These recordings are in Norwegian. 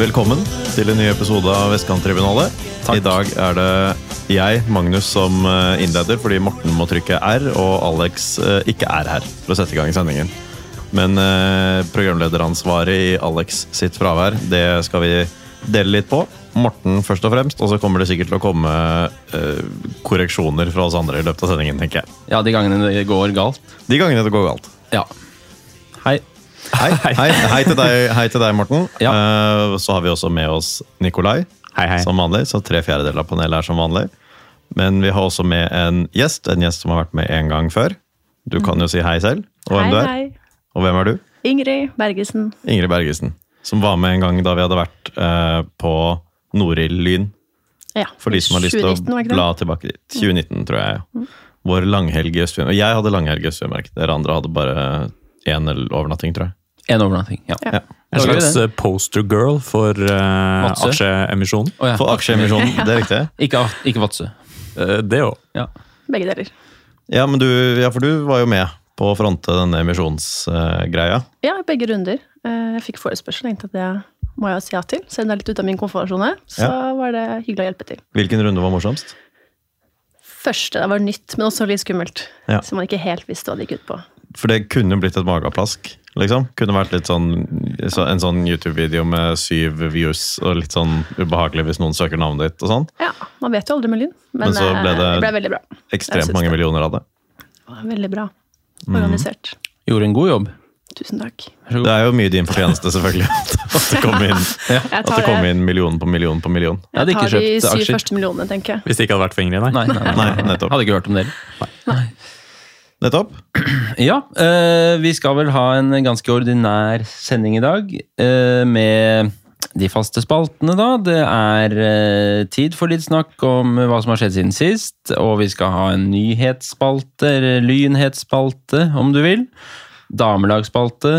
Velkommen til en ny episode av Vestkanttribunalet. I dag er det jeg, Magnus, som eh, innleder fordi Morten må trykke R, og Alex eh, ikke er her for å sette i gang sendingen. Men eh, programlederansvaret i Alex sitt fravær, det skal vi dele litt på. Morten først og fremst, og så kommer det sikkert til å komme eh, korreksjoner fra oss andre i løpet av sendingen, tenker jeg. Ja, de gangene det går galt. De gangene det går galt. Ja. Hei. Hei, hei, hei, til, deg, hei til deg, Morten. Ja. Eh, så har vi også med oss Nikolai, Hei, hei. som vanlig. Så tre fjerdedeler av panelet er som vanlig. Men vi har også med en gjest, en gjest som har vært med en gang før. Du kan jo si hei selv, og hvem Hei, du er. hei. Og hvem er du? Ingrid Bergesen. Ingrid Bergesen. Som var med en gang da vi hadde vært eh, på Norild Lyn. Ja. For de som har lyst til 2019, var å bla tilbake dit. 2019, tror jeg. ja. Vår langhelg i Østfinnmark. Jeg hadde langhelg i Østfinnmark. Dere andre hadde bare én overnatting, tror jeg. En overnatting. Ja. Ja. Ja. En slags eh, poster girl for uh, aksjeemisjonen. Oh, ja. For aksjeemisjonen, det er riktig. Ikke, ikke Vadsø. Eh, det òg. Ja. Begge deler. Ja, men du, ja, for du var jo med på å fronte denne emisjonsgreia. Ja, begge runder. Uh, Jeg fikk forespørsel, tenkte at det må jeg si ja til. Selv om det er litt ut av min komfortsone, så var det hyggelig å hjelpe til. Hvilken runde var morsomst? Første det var nytt, men også litt skummelt. Ja. Så man ikke helt visste hva det gikk ut på. For det kunne blitt et mageplask. liksom. Kunne vært litt sånn, så, en sånn YouTube-video med syv views og litt sånn ubehagelig hvis noen søker navnet ditt. og sånn. Ja, Man vet jo aldri med lyn, men, Men så ble eh, det- det ble veldig bra. Ekstremt mange det. millioner av det. Veldig bra Mm. organisert. Gjorde en god jobb. Tusen takk. Det er jo mye din fortjeneste, selvfølgelig. At det kom inn, ja. at det kom inn million på million på million. Jeg hadde Jeg ikke tar de kjøpt syv aksjer. første millionene, tenker jeg. Hvis det ikke hadde vært for Ingrid, nei. Nei, nei, nei. Nei. Hadde ikke hørt om dere. Nettopp. Ja, eh, vi skal vel ha en ganske ordinær sending i dag, eh, med de faste spaltene, da. Det er eh, tid for litt snakk om hva som har skjedd siden sist, og vi skal ha en nyhetsspalte, eller lynhetsspalte, om du vil. Damelagsspalte,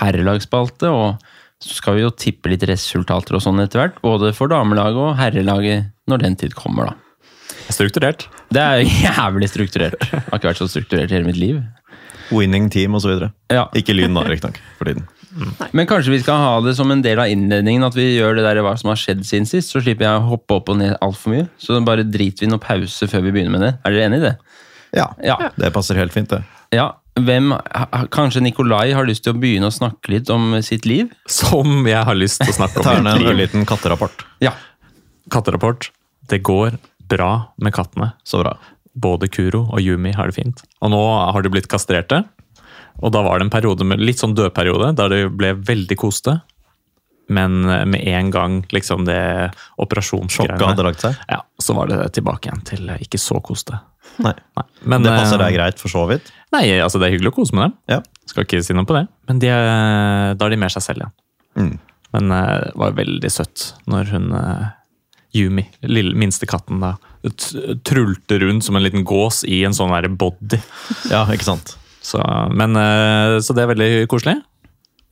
herrelagsspalte, og så skal vi jo tippe litt resultater og sånn etter hvert, både for damelaget og herrelaget når den tid kommer, da. Strukturert. Det er jævlig strukturert. Jeg har ikke vært så strukturert i hele mitt liv. Winning team osv. Ja. Ikke Lyn, da, riktignok, for tiden. Men kanskje vi skal ha det som en del av innledningen, at vi gjør det der hva som har skjedd siden sist, så slipper jeg å hoppe opp og ned altfor mye. Så bare driter vi noe pause før vi begynner med det. Er dere enig i det? Ja, Ja. det passer helt fint, det. ja. Hvem, Kanskje Nikolai har lyst til å begynne å snakke litt om sitt liv? Som jeg har lyst til å snakke om. Ta en liten ørliten katterapport. Ja. Katterapport. Det går bra med kattene. Så bra. Både Kuro og Yumi har det fint. Og nå har de blitt kastrerte. Og da var det en periode med litt sånn dødperiode, der de ble veldig koste. Men med en gang liksom det operasjonsgreiene hadde lagt seg. Ja, så var det tilbake igjen til ikke så koste. Nei. Nei. Men, Det passer eh, deg greit, for så vidt. Nei, altså det er hyggelig å kose med dem. Ja. Skal ikke si noe på det. Men de da er de mer seg selv igjen. Mm. Men eh, det var veldig søtt når hun eh, Yumi, lille, minste katten, da, trulte rundt som en liten gås i en sånn body. Ja, ikke sant? Så, men, eh, så det er veldig koselig.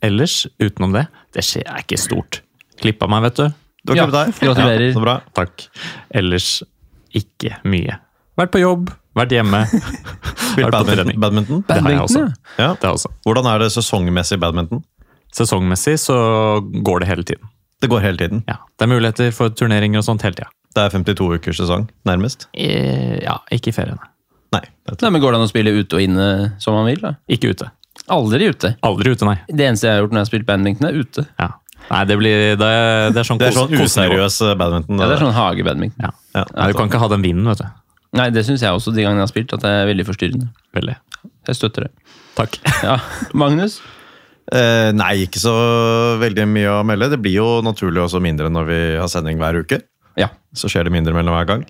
Ellers, utenom det, det skjer er ikke stort. Klippa meg, vet du. Du har Ja, klippet deg. gratulerer. Ja, så bra. Takk. Ellers ikke mye. Vært på jobb, vært hjemme. Spilt på badminton. badminton. Det har jeg også. Ja. Det også. Hvordan er det sesongmessig badminton? Sesongmessig så går det hele tiden. Det går hele tiden. Ja, Det er muligheter for turneringer og sånt hele tida. Det er 52 ukers sesong, nærmest. Eh, Ja, ikke i feriene. Nei. det Nei, men Går det an å spille ute og inne som man vil? da? Ikke ute. Aldri ute. Aldri ute, nei. Det eneste jeg har gjort når jeg har spilt badminton, er ute. Ja. Nei, det blir Det det er sånn, Det er kos- sånn kosenivå. useriøs eh, badminton. Ja, Det er sånn hagebadminton. Ja. Ja. Nei, du kan ikke ha den vinden, vet du. Nei, det syns jeg også de gangene jeg har spilt, at det er veldig forstyrrende. Veldig. Jeg støtter det. Takk. Ja, Magnus? Eh, nei, ikke så veldig mye å melde. Det blir jo naturlig også mindre når vi har sending hver uke. Ja. Så skjer det mindre mellom hver gang.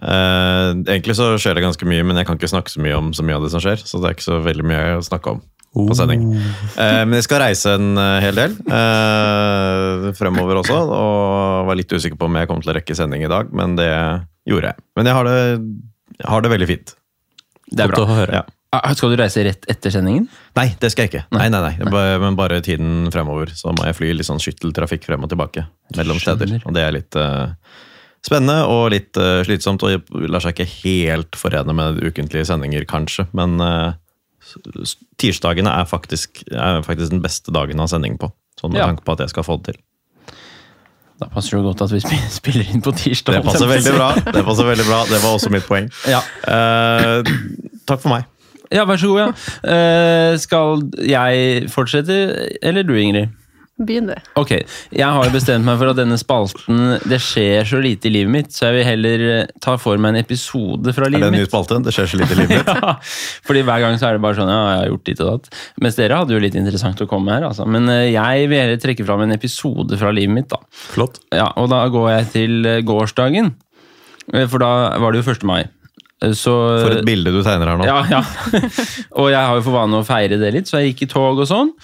Eh, egentlig så skjer det ganske mye, men jeg kan ikke snakke så mye om så mye av det som skjer. Så det er ikke så veldig mye å snakke om på sending. Eh, men jeg skal reise en eh, hel del eh, fremover også, og var litt usikker på om jeg kom til å rekke sending i dag, men det gjorde jeg. Men jeg har det, jeg har det veldig fint. Det er bra. å høre. Ja. Ah, Skal du reise rett etter sendingen? Nei, det skal jeg ikke. Nei, nei, nei. Det Men bare tiden fremover. Så må jeg fly litt sånn skytteltrafikk frem og tilbake mellom steder. Og det er litt uh, spennende og litt uh, slitsomt, og lar seg ikke helt forene med ukentlige sendinger, kanskje. Men uh, tirsdagene er faktisk, er faktisk den beste dagen å ha sending på. Sånn med Ja. tanke på at jeg skal få det til. Da passer det godt at vi spiller inn på tirsdag. Det passer veldig bra. Det passer veldig bra. Det var også mitt poeng. Ja, takk for meg. Ja vær så god. Ja. Eh, skal jeg fortsette, eller du, Ingrid? Begynn, du. Ok, jeg har bestemt meg for at denne spalten Det skjer så lite i livet mitt, så jeg vil heller eh, ta for meg en episode fra livet mitt. Er det en ny spalte? Det skjer så lite i livet mitt. Ja, fordi hver gang så er det bare sånn Ja, jeg har gjort ditt og datt. Mens dere hadde jo litt interessant å komme her, altså. Men eh, jeg vil heller trekke fram en episode fra livet mitt, da. Flott. Ja, og da går jeg til eh, gårsdagen. For da var det jo 1. mai. Eh, Så For et bilde du tegner her nå. ja, ja. og jeg har jo for vane å feire det litt, så jeg gikk i tog og sånn.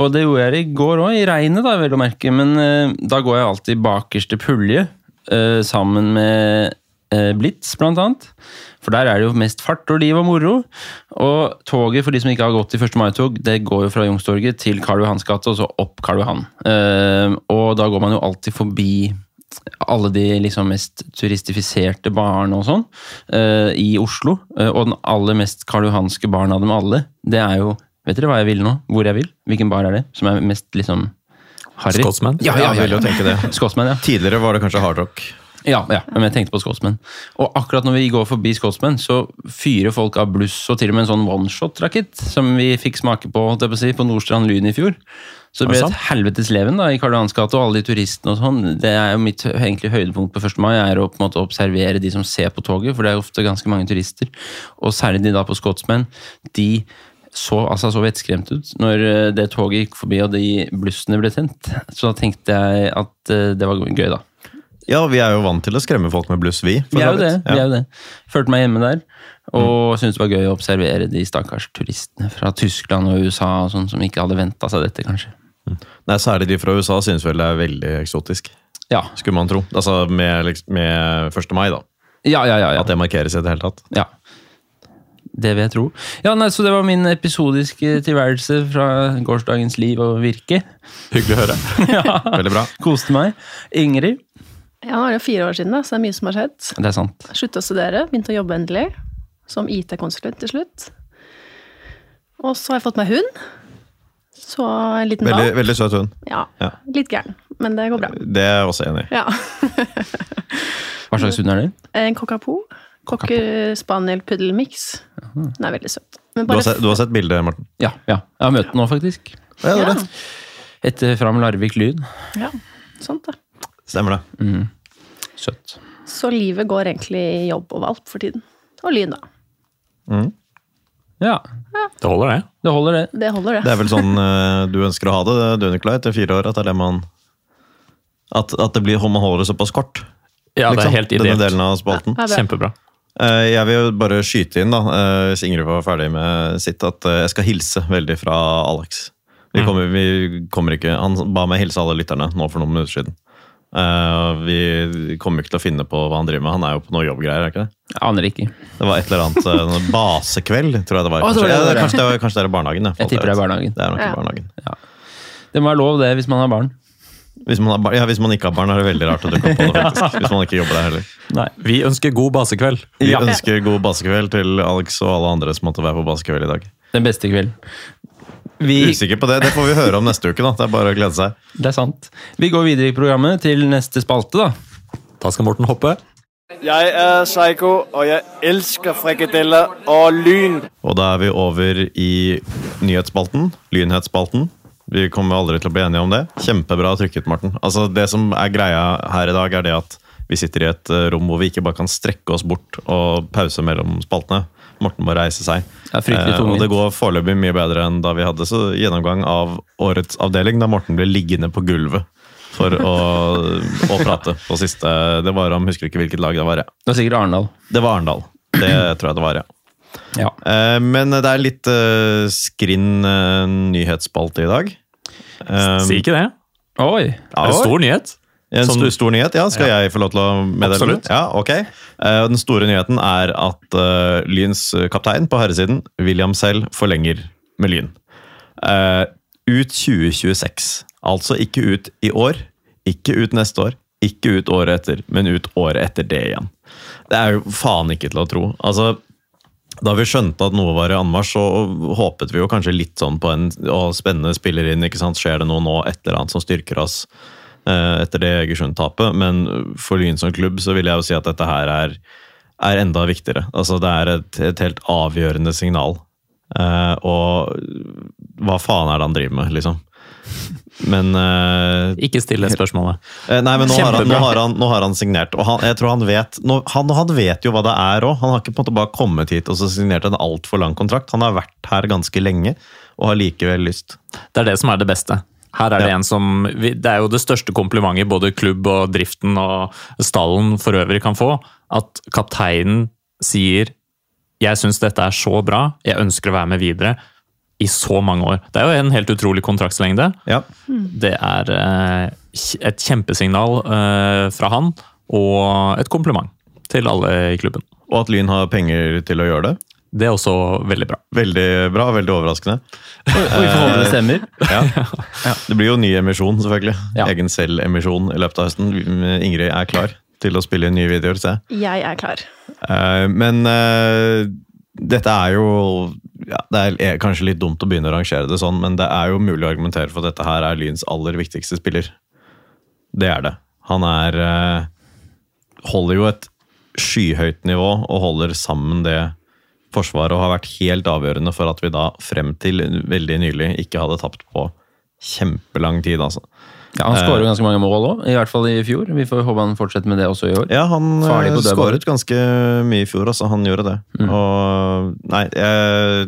Og det gjorde jeg i går òg, i regnet, da, vel å merke. Men uh, da går jeg alltid bakerste pulje, uh, sammen med uh, Blitz, blant annet. For der er det jo mest fart og liv og moro. Og toget, for de som ikke har gått i 1. mai-tog, det går jo fra Youngstorget til Karl Johans gate, og så opp Karl Johan. Og da går man jo alltid forbi alle de liksom mest turistifiserte barene og sånn uh, i Oslo. Uh, og den aller mest Karl Johanske baren av dem alle, det er jo Vet dere hva jeg vil nå? Hvor jeg vil? Hvilken bar er det? Som er mest liksom harry? Scotsman? Ja, ja, ja, vil jo tenke det. Scotsman, ja. Tidligere var det kanskje hardrock. Ja, ja, men jeg tenkte på Scotsman. Og akkurat når vi går forbi Scotsman, så fyrer folk av bluss og til og med en sånn oneshot-rakett, som vi fikk smake på på, si, på Nordstrand Lyn i fjor. Så det ble et helvetes leven da, i Karl Johans gate, og alle de turistene og sånn. Det er jo mitt egentlig høydepunkt på 1. mai, er å på en måte observere de som ser på toget, for det er ofte ganske mange turister. Og særlig de da på Scotsman. De så altså så vettskremt ut når eh, det toget gikk forbi og de blussene ble tent. Så da tenkte jeg at eh, det var gøy, da. Ja, vi er jo vant til å skremme folk med bluss, vi. Vi er jo det. Ja. vi er jo det. Følte meg hjemme der, og syntes det var gøy å observere de stakkars turistene fra Tyskland og USA og sånn, som ikke hadde venta seg dette, kanskje. Nei, Særlig de fra USA synes vel det er veldig eksotisk. Ja, Skulle man tro. Altså med, liksom- med 1. mai, da. ja, ja. ja, ja. At det markeres i det hele tatt. ja. Det vil jeg tro. Ja, nei, Så det var min episodiske tilværelse fra gårsdagens liv og virke. Hyggelig å høre. Ja, Veldig bra. Koste meg. Ingrid? Ja, nå er det jo fire år siden, da, så det er mye som har skjedd. Det er sant. Slutta å studere, begynte å jobbe endelig. Som IT-konsulent til slutt. Og så har jeg fått meg hund. Så en liten Veldig, valp. veldig søt hund. Ja, Ja. litt gæren, men det går bra. Det er jeg også enig i. Ja. Hva slags hund er det? En cockapoo. Cocker spaniel puddelmix. Den er veldig søt. Men Du har, sett, du har sett bildet, Morten? Ja, ja. Jeg har møtt den nå, faktisk. Ja, det er ja, det. Etter Fram Larvik Lyd. ja, sant det. Stemmer det. Søtt. Så livet går egentlig i jobb og valp for tiden. Og lyn, da. Ja, Det holder, det. det holder, det. Det holder, det. Det er vel sånn eh, du ønsker å ha det, du Nikolai, etter fire år? At det er det man At, at det blir, man holder det såpass kort? Ja, det liksom, er helt Denne ideelt. delen av spalten. Ja, det bra. Kjempebra. Eh, Jeg vil bare skyte inn, da, eh, hvis Ingrid var ferdig med sitt, at jeg skal hilse veldig fra Alex. Vi Mm. kommer, vi kommer ikke, Han ba meg hilse alle lytterne nå for noen minutter siden. Eh, vi kommer ikke til å finne på hva han driver med. Han er jo på noe jobbgreier. er ikke det? Jeg aner ikke. Det var et eller annet eh, basekveld, tror jeg det var. Kanskje, var det, ja, var det. kanskje, det, var, kanskje det er barnehagen. Jeg tipper det er barnehagen. Det er nok Ja. barnehagen. Det må være lov, det, hvis man har barn. Hvis man, har, ja, hvis man ikke har barn, er det veldig rart å dukke opp på det. faktisk. Hvis man ikke jobber der heller. Nei. Vi ønsker god basekveld. Vi Ja. ønsker god basekveld til Alex og alle andre som måtte være på basekveld i dag. Den beste kvelden. Vi, Usikker på det, det får vi høre om neste uke. da. Det er bare å glede seg. det er sant. Vi går videre i programmet til neste spalte, da. Da skal Morten hoppe. Jeg er Psycho, og jeg elsker frikadeller og lyn. Og da er vi over i nyhetsspalten. Lynhetsspalten. Vi kommer aldri til å bli enige om det. Kjempebra trykket, Morten. Altså, det som er greia her i dag, er det at vi sitter i et eh, rom hvor vi ikke bare kan strekke oss bort og pause mellom spaltene. Morten må reise seg. Det Eh, og det går foreløpig mye bedre enn da vi hadde så gjennomgang av årets avdeling, da Morten ble liggende på gulvet for å, å prate på siste Det var om, husker ikke hvilket lag det var. Ja. Det var sikkert Arendal. Det var Arendal. Det tror jeg det var, ja. Ja. Eh, Men det er litt eh, skrinn eh, nyhetsspalte i dag. Eh, Si ikke det. Oi! ja, Det er en stor nyhet. En som, stor, stor nyhet, ja. Skal jeg få lov til å meddele Absolutt. Ja, ok. Uh, Den store nyheten er at uh, Lyns kaptein på herresiden, William selv, forlenger med Lyn. Uh, Ut 2026. Altså ikke ut i år, ikke ut neste år, ikke ut året etter, men ut året etter det igjen. Det er jo faen ikke til å tro. Altså, da vi skjønte at noe var i anmarsj, så håpet vi jo kanskje litt sånn på en å, spennende spiller inn. ikke sant? Skjer det noe nå, et eller annet som styrker oss? Eh, etter det Egersund-tapet, men for Lyn som klubb så vil jeg jo si at dette her er, er enda viktigere. Altså Det er et, et helt avgjørende signal. Eh, og hva faen er det han driver med, liksom? Men eh, Ikke still det spørsmålet. Eh, Nei, men nå har, han, nå, har han, nå har han signert, og han, jeg tror han vet nå, han, han vet jo hva det er òg. Han har ikke på en måte bare kommet hit og så signert en altfor lang kontrakt. Han har vært her ganske lenge og har likevel lyst. Det er det som er det beste. Her er det Ja. en som Det er jo det største komplimentet både klubb og driften og stallen for øvrig kan få. At kapteinen sier 'Jeg syns dette er så bra, jeg ønsker å være med videre' i så mange år. Det er jo en helt utrolig kontraktslengde. Ja. Det er eh, et kjempesignal eh, fra han, og et kompliment til alle i klubben. Og at Lyn har penger til å gjøre det. Det er også veldig bra. Veldig bra, veldig overraskende. Og vi får håpe det stemmer. Ja. Det blir jo ny emisjon, selvfølgelig. Ja. Egen selvemisjon i løpet av høsten. Ingrid er klar til å spille nye videoer, ser jeg. Er klar. Eh, Men eh, dette er jo ja, Det er kanskje litt dumt å begynne å rangere det sånn, men det er jo mulig å argumentere for at dette her er Lyns aller viktigste spiller. Det er det. Han er eh, Holder jo et skyhøyt nivå og holder sammen det forsvaret og har vært helt avgjørende for at vi da frem til veldig nylig ikke hadde tapt på kjempelang tid, altså. Ja, Han skårer jo ganske mange mål òg, i hvert fall i fjor. Vi får håpe han fortsetter med det også i år. Ja, han eh, skåret ganske mye i fjor, altså. Han gjorde det. Mm. Og nei, jeg,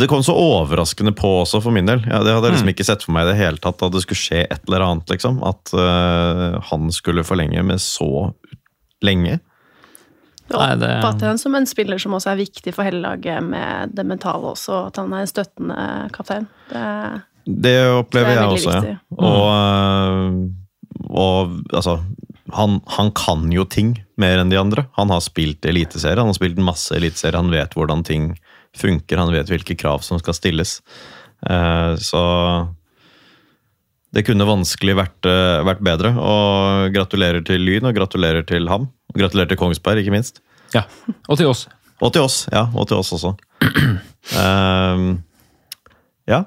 det kom så overraskende på også, for min del. Ja, det hadde jeg Mm. liksom ikke sett for meg i det hele tatt, at det skulle skje et eller annet, liksom. At uh, han skulle forlenge med så lenge. Oppfatter han som en spiller som også er viktig for hele laget med det mentale også, at han er en støttende kaptein. Det, Det opplever Det jeg veldig viktig. ja. viktig. Og, eh, og altså han, han kan jo ting mer enn de andre. Han har spilt eliteserie, han har spilt masse eliteserie, han vet hvordan ting funker, han vet hvilke krav som skal stilles. Eh, så det kunne vanskelig vært, eh, vært bedre. Og gratulerer til Lyn, og gratulerer til ham. Og gratulerer til Kongsberg, ikke minst. Ja, Og til oss. Og til oss, ja. Og til oss også. Um, ja.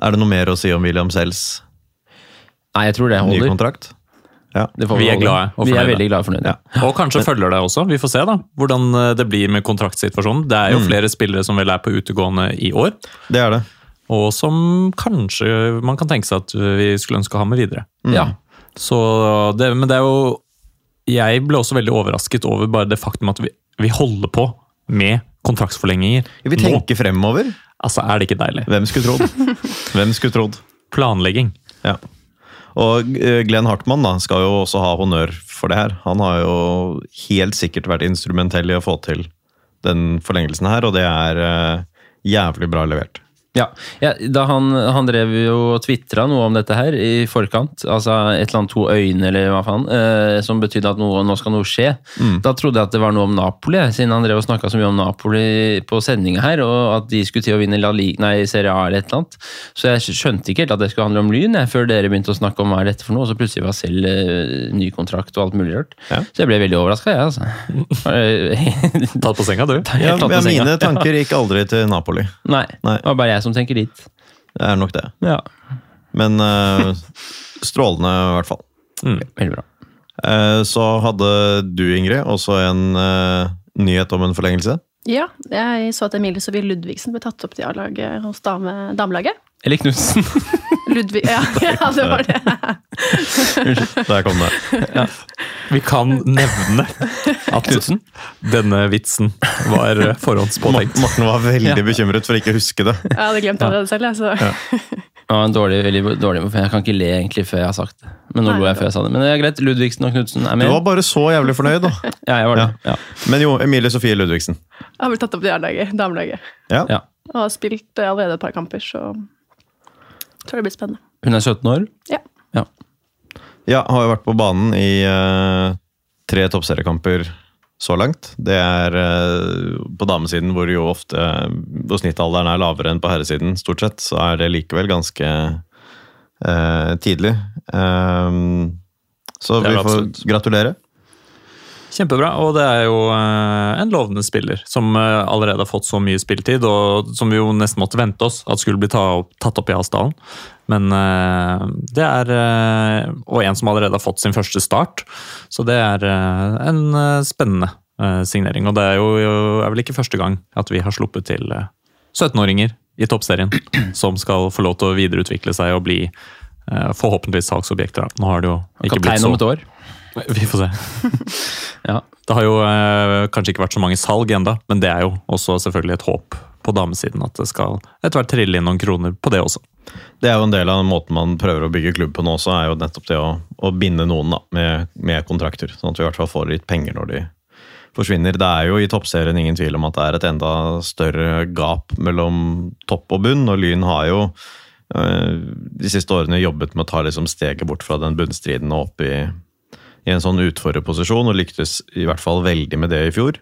Er det noe mer å si om William Sells Nei, jeg tror det holder. Ny kontrakt? Ja. Det får Vi er holde. glade og Vi er veldig glade og fornøyde. Ja. Og kanskje følger det også. Vi får se da, hvordan eh, det blir med kontraktsituasjonen. Det er jo Mm. flere spillere som vel er på utegående i år, Det er det. Og som kanskje man kan tenke seg at vi skulle ønske å ha med videre. Ja. Så det, men det er jo Jeg ble også veldig overrasket over bare det faktum at vi, vi holder på med kontraktsforlenginger. Vi nå. tenker fremover. Altså, er det ikke deilig? Hvem skulle trodd? Hvem skulle trodd? Planlegging. Ja. Og Glenn Hartmann da, skal jo også ha honnør for det her. Han har jo helt sikkert vært instrumentell i å få til den forlengelsen her, og det er eh, jævlig bra levert. Ja, ja da han, han drev jo og tvitra noe om dette her i forkant, altså et eller annet to øyne eller hva faen, eh, som betydde at noe, nå skal noe skje. Da trodde jeg at det var noe om Napoli, siden han drev og snakka så mye om Napoli på sendinga her, og at de skulle til å vinne La Liga, nei, Serie A eller et eller annet. Så jeg skjønte ikke helt at det skulle handle om Lyn, jeg, før dere begynte å snakke om hva er dette for noe, og så plutselig var selv eh, ny kontrakt og alt mulig rart. Ja. Så jeg ble veldig overraska, jeg, altså. Tatt på senga, du. Ja, på senga. mine tanker gikk aldri til Napoli. Nei, Nei. det var bare jeg som tenker dit. Det er nok det. Ja, Men uh, strålende, i hvert fall. veldig bra. Uh, så hadde du, Ingrid, også en uh, nyhet om en forlengelse. ja, jeg så at Emilie Sofie Ludvigsen ble tatt opp til A-laget hos dame, damelaget. Eller Knutsen. Ludvig, ja, ja, det var det. Unnskyld. Der kom det. Vi kan nevne at Knudsen? denne vitsen var forhåndspåtenkt. Morten var veldig bekymret for ikke å huske det. Jeg hadde glemt allerede selv, jeg. Så. Ja, en dårlig, veldig dårlig, for Jeg kan ikke le egentlig før jeg har sagt det. Men nå lo jeg før jeg sa det. Men det er greit. Ludvigsen og Knutsen er med. Du var bare så jævlig fornøyd, da. Ja, jeg var det. Ja. Men jo, Emilie Sofie Ludvigsen. Jeg har blitt tatt opp i damelaget. Ja. Ja. Og har spilt eh, allerede et par kamper, så tror det blir spennende. Hun er 17 år. Ja. Ja. Ja, har jo vært på banen i uh, tre toppseriekamper så langt. Det er uh, på damesiden hvor jo ofte uh, snittalderen er lavere enn på herresiden, stort sett, så er det likevel ganske eh, tidlig. Ehm, så vi får absolutt. gratulere. Kjempebra, og det er jo eh, en lovende spiller som eh, allerede har fått så mye spilletid, og som vi jo nesten måtte vente oss at skulle bli tatt opp i Asdalen. Men eh, det er Og en som allerede har fått sin første start, så det er en spennende signering. Og det er jo er vel ikke første gang at vi har sluppet til eh, 17-åringer i toppserien som skal få lov til å videreutvikle seg og bli forhåpentligvis salgsobjekter. Nå har det jo ikke blitt Kaptein så om et år. Vi får se. Ja. Det har jo eh, kanskje ikke vært så mange salg enda, men det er jo også selvfølgelig et håp på damesiden at det skal etter hvert trille inn noen kroner på det også. Det er jo en del av den måten man prøver å bygge klubb på nå også, er jo nettopp det å, å binde noen da, med, med kontrakter. Sånn at vi i hvert fall får litt penger når de forsvinner. Det er jo i toppserien ingen tvil om at det er et enda større gap mellom topp og bunn, og Lyn har jo øh, de siste årene jobbet med å ta liksom steget bort fra den bunnstriden og opp i, i en sånn utfordrerposisjon, og lyktes i hvert fall veldig med det i fjor.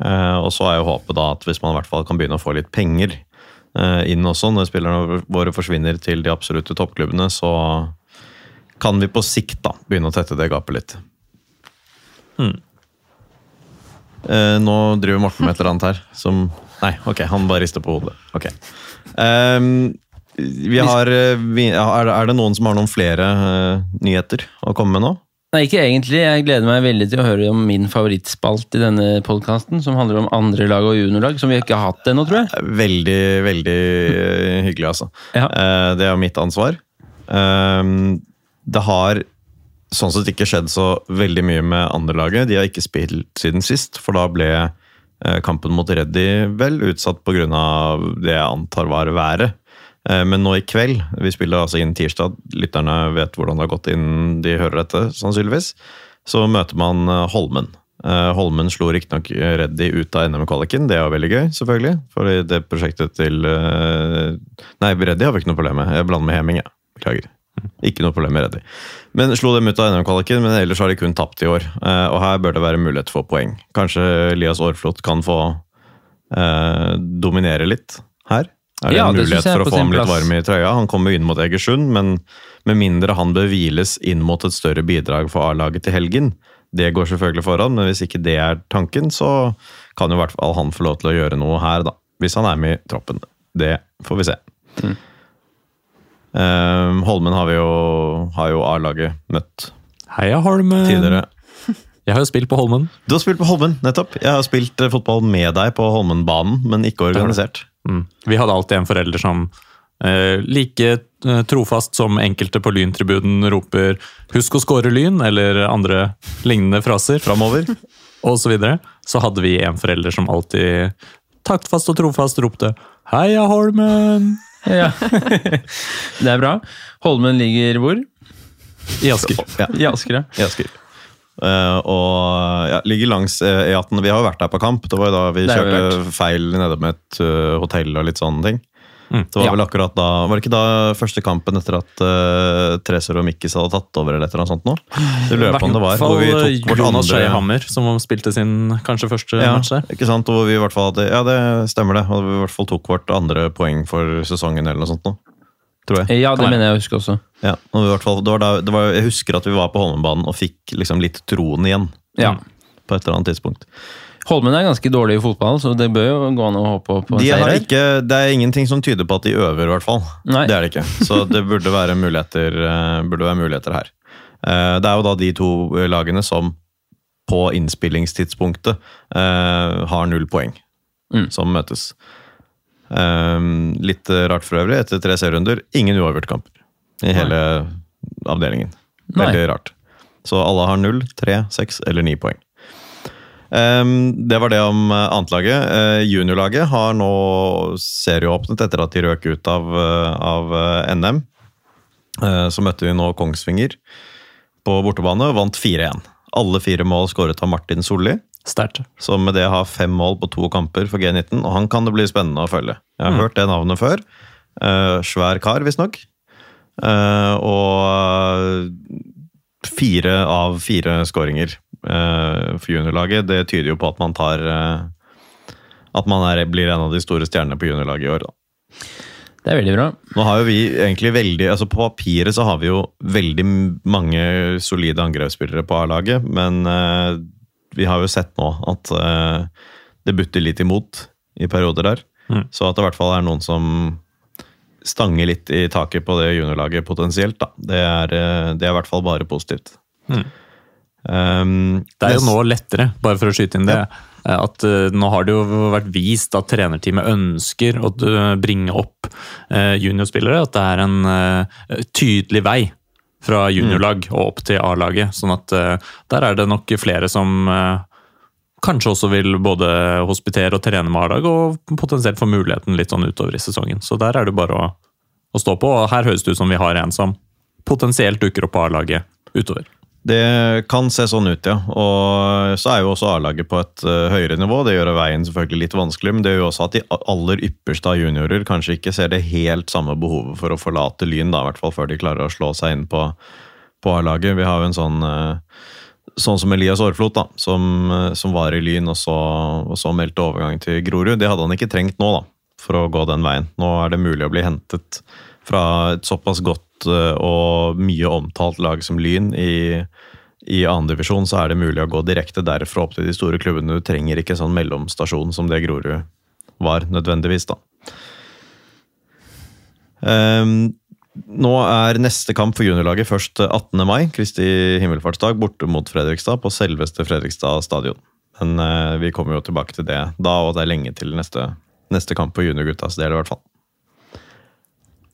Eh, og så er jo håpet da at hvis man i hvert fall kan begynne å få litt penger eh, inn også, når spillerne våre forsvinner til de absolutte toppklubbene, så kan vi på sikt da begynne å tette det gapet litt. Hmm. Eh, nå driver Morten med et eller annet her som Nei, ok, han bare rister på hodet. Ok. Um, vi har, er, det- noen som har noen flere nyheter å komme med nå? Nei, ikke egentlig. Jeg gleder meg veldig til å høre om min favorittspalt i denne podkasten, som handler om andre lag og juniorlag, som vi ikke har hatt ennå, tror jeg. Veldig, veldig eh, hyggelig, altså. Ja. Eh, Det er mitt ansvar. Ehm, Det har sånn sett ikke skjedd så veldig mye med andrelaget. De har ikke spilt siden sist, for da ble eh, kampen mot Reddy vel utsatt pga. det jeg antar var været. Eh, Men nå i kveld, vi spiller altså inn tirsdag, lytterne vet hvordan det har gått inn de hører dette, sannsynligvis, så møter man eh, Holmen. Eh, Holmen slo riktignok Reddy ut av NM-kvaliken, det er veldig gøy, selvfølgelig. For det prosjektet til Nei, Reddy har vi ikke noe problem med. Jeg blander med Heming, jeg. Beklager. Ikke noe problem med Reddy. Men slo dem ut av NM-kvaliken, men ellers har de kun tapt i år. Og her bør det være mulighet for poeng. Kanskje Elias Aarflot kan få eh, dominere litt her? Er det Ja, en mulighet det for å få ham litt varm i trøya? Han kommer inn mot Egersund, men med mindre han bør hviles inn mot et større bidrag for A-laget til helgen. Det går selvfølgelig foran, men hvis ikke det er tanken, så kan jo i hvert fall han få lov til å gjøre noe her, da. Hvis han er med i troppen. Det får vi se. Mm. Um, Holmen har vi jo, har jo A-laget møtt Heia Holmen! tidligere. Jeg har jo spilt på Holmen. Du har spilt på Holmen, nettopp. Jeg har spilt eh, fotball med deg på Holmenbanen, men ikke organisert. Mm. Vi hadde alltid en forelder som eh, like eh, trofast som enkelte på Lyntribunen roper 'husk å score Lyn', eller andre lignende fraser, Framover. og så videre, så hadde vi en forelder som alltid taktfast og trofast ropte 'Heia Holmen!' Ja. det er bra. Holmen ligger hvor? i Asker. Ja, I Asker, ja. i Asker. Eh, og ja, ligger langs eh, E18. Vi har jo vært der på kamp. Det var jo da vi kjørte feil nede med et eh, hotell og litt sånne ting. Mm. Det var Ja. vel akkurat da Var det ikke da første kampen etter at uh, Treser og Mikkis hadde tatt over, eller et eller annet sånt nå? Det lurer på om det var. Hvor vi tok vårt Jonas andre Skeihammer, som spilte sin kanskje første ja, match der. ikke sant? Og vi i hvert fall hadde Ja, det stemmer det. Og vi i hvert fall tok vårt andre poeng for sesongen eller noe sånt nå. Tror jeg. Ja, det mener jeg å huske også. Ja, og i hvert fall, det var da, det var, jeg husker at vi var på Holmenbanen og fikk liksom litt troen igjen. Ja. På et eller annet tidspunkt. Holmen er ganske dårlig i fotball, så det bør jo gå an å håpe på De seier. har ikke, det er ingenting som tyder på at de øver, i hvert fall. Nei. Det er det ikke. Så det burde være muligheter, eh, burde være muligheter her. Eh, Det er jo da de to lagene som på innspillingstidspunktet eh, har null poeng, Mm. som møtes. Eh, Litt rart for øvrig, etter tre serierunder, ingen uavgjortkamper i hele avdelingen. Nei. Veldig rart. Så alle har null, tre, seks eller ni poeng. Um, det var det om eh, annetlaget. Uh, juniorlaget har nå serieåpnet etter at de røk ut av, eh, av eh, NM. Uh, så møtte vi nå Kongsvinger på bortebane og vant 4-1. Alle fire mål skåret av Martin Solli, Sterkt. som med det har fem mål på to kamper for G19. Og han kan det bli spennende å følge. Jeg har hørt det navnet før. Uh, svær kar, visstnok. Uh, og fire av fire skåringer uh, for juniorlaget. Det tyder jo på at man tar At man er, blir en av de store stjernene på juniorlaget i år. Da. Det er veldig bra. Nå har jo vi egentlig veldig altså På papiret så har vi jo veldig mange solide angrepsspillere på A-laget, men vi har jo sett nå at uh, det butter litt imot i perioder der. Mm. Så at det i hvert fall er noen som stanger litt i taket på det juniorlaget potensielt, da. Det er, eh, det er i hvert fall bare positivt. Mm. Um, Det er jo nå lettere, bare for å skyte inn det. At eh, Nå har det jo vært vist at trenerteamet ønsker å bringe opp eh, juniorspillere. At det er en tydelig vei fra juniorlag og opp til A-laget. sånn at eh, der er det nok flere som eh, kanskje også vil både hospitere og trene med A-lag, og potensielt få muligheten litt sånn utover i sesongen. Så der er det bare å, å stå på. Og her høres det ut som vi har en som potensielt dukker opp på A-laget utover. Det kan se sånn ut, ja. Og så er jo også A-laget på et eh, høyere nivå. Det gjør veien selvfølgelig litt vanskelig, men det gjør jo også at de aller ypperste av juniorer kanskje ikke ser det helt samme behovet for å forlate Lyn, da, i hvert fall før de klarer å slå seg inn på, på A-laget. Vi har jo en sånn eh, Sånn som Elias Aarflot, da, som, eh, som var i Lyn og så, og så meldte overgang til Grorud. Det hadde han ikke trengt nå, da, for å gå den veien. Nå er det mulig å bli hentet fra et såpass godt eh, og mye omtalt lag som Lyn i, i andredivisjon så er det mulig å gå direkte derfra opp til de store klubbene. Du trenger ikke sånn mellomstasjon som det Grorud var, nødvendigvis, da. Um, nå er neste kamp for juniorlaget først 18. mai, Kristi himmelfartsdag, borte mot Fredrikstad, på selveste Fredrikstad stadion. Men uh, vi kommer jo tilbake til det da, og det er lenge til neste, neste kamp for juniorguttas del, i hvert fall.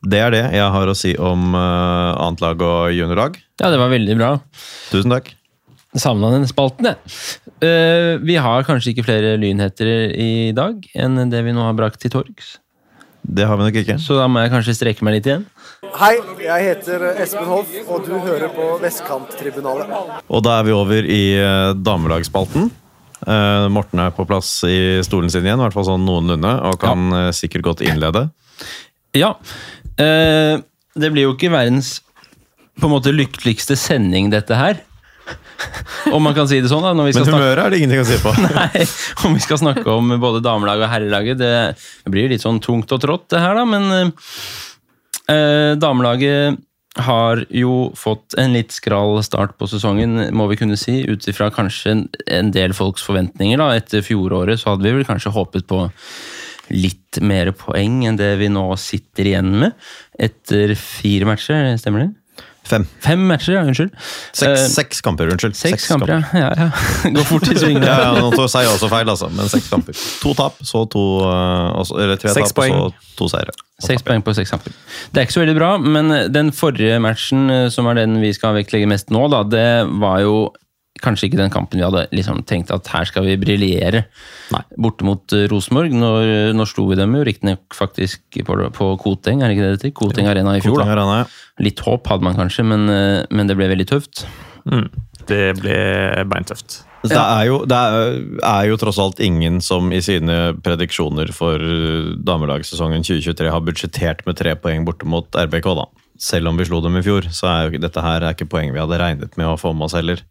Det er det jeg har å si om uh, annet lag og juniorlag. Ja, det var veldig bra. Tusen takk. Savna den spalten, jeg. Uh, vi har kanskje ikke flere lynheter i dag enn det vi nå har brakt til torgs. Det har vi nok ikke. Så da må jeg kanskje strekke meg litt igjen. Hei, jeg heter Espen Hoff, og du hører på Vestkanttribunalet. Og da er vi over i uh, damelagsspalten. Uh, Morten er på plass i stolen sin igjen, i hvert fall sånn noenlunde, og kan ja. sikkert godt innlede. Ja. Eh, det blir jo ikke verdens på en måte lykkeligste sending, dette her. Om man kan si det sånn, da. Men snakke humøret er det ingenting å si på. Nei, om vi skal snakke om både damelaget og herrelaget. Det blir litt sånn tungt og trått, det her, da, men eh, damelaget har jo fått en litt skral start på sesongen, må vi kunne si, ut ifra kanskje en, en del folks forventninger. da. Etter fjoråret så hadde vi vel kanskje håpet på litt mer poeng enn det vi nå sitter igjen med. Etter fire matcher, stemmer det? Fem. Fem matcher, ja, unnskyld. Seks, Eh, seks kamper, unnskyld. Seks kamper, ja. ja, ja. Går fort i svingene. Ja, ja, nå sier jeg også feil, altså, men seks kamper. To tap, så to eh, også- Eller tre Seks tap, poeng. så to seire. Seks poeng på seks kamper. Det er ikke så veldig bra, men den forrige matchen, eh, som er den vi skal vektlegge mest nå, da, det var jo kanskje ikke den kampen vi hadde liksom tenkt at her skal vi briljere. Borte mot eh, Rosenborg. Når, når slo vi dem jo riktignok faktisk på, på Koteng, er det ikke det det heter? Koteng Arena i fjor. Koteng. Arena, ja. Litt håp hadde man kanskje, men, eh, men det ble veldig tøft. Mm. Det ble beintøft. Det, er jo, det er, jo tross alt ingen som i sine prediksjoner for eh, damelagssesongen 2023 har budsjettert med tre poeng borte mot RBK, da. Selv om vi slo dem i fjor, så er jo dette her er ikke poeng vi hadde regnet med å få med oss heller.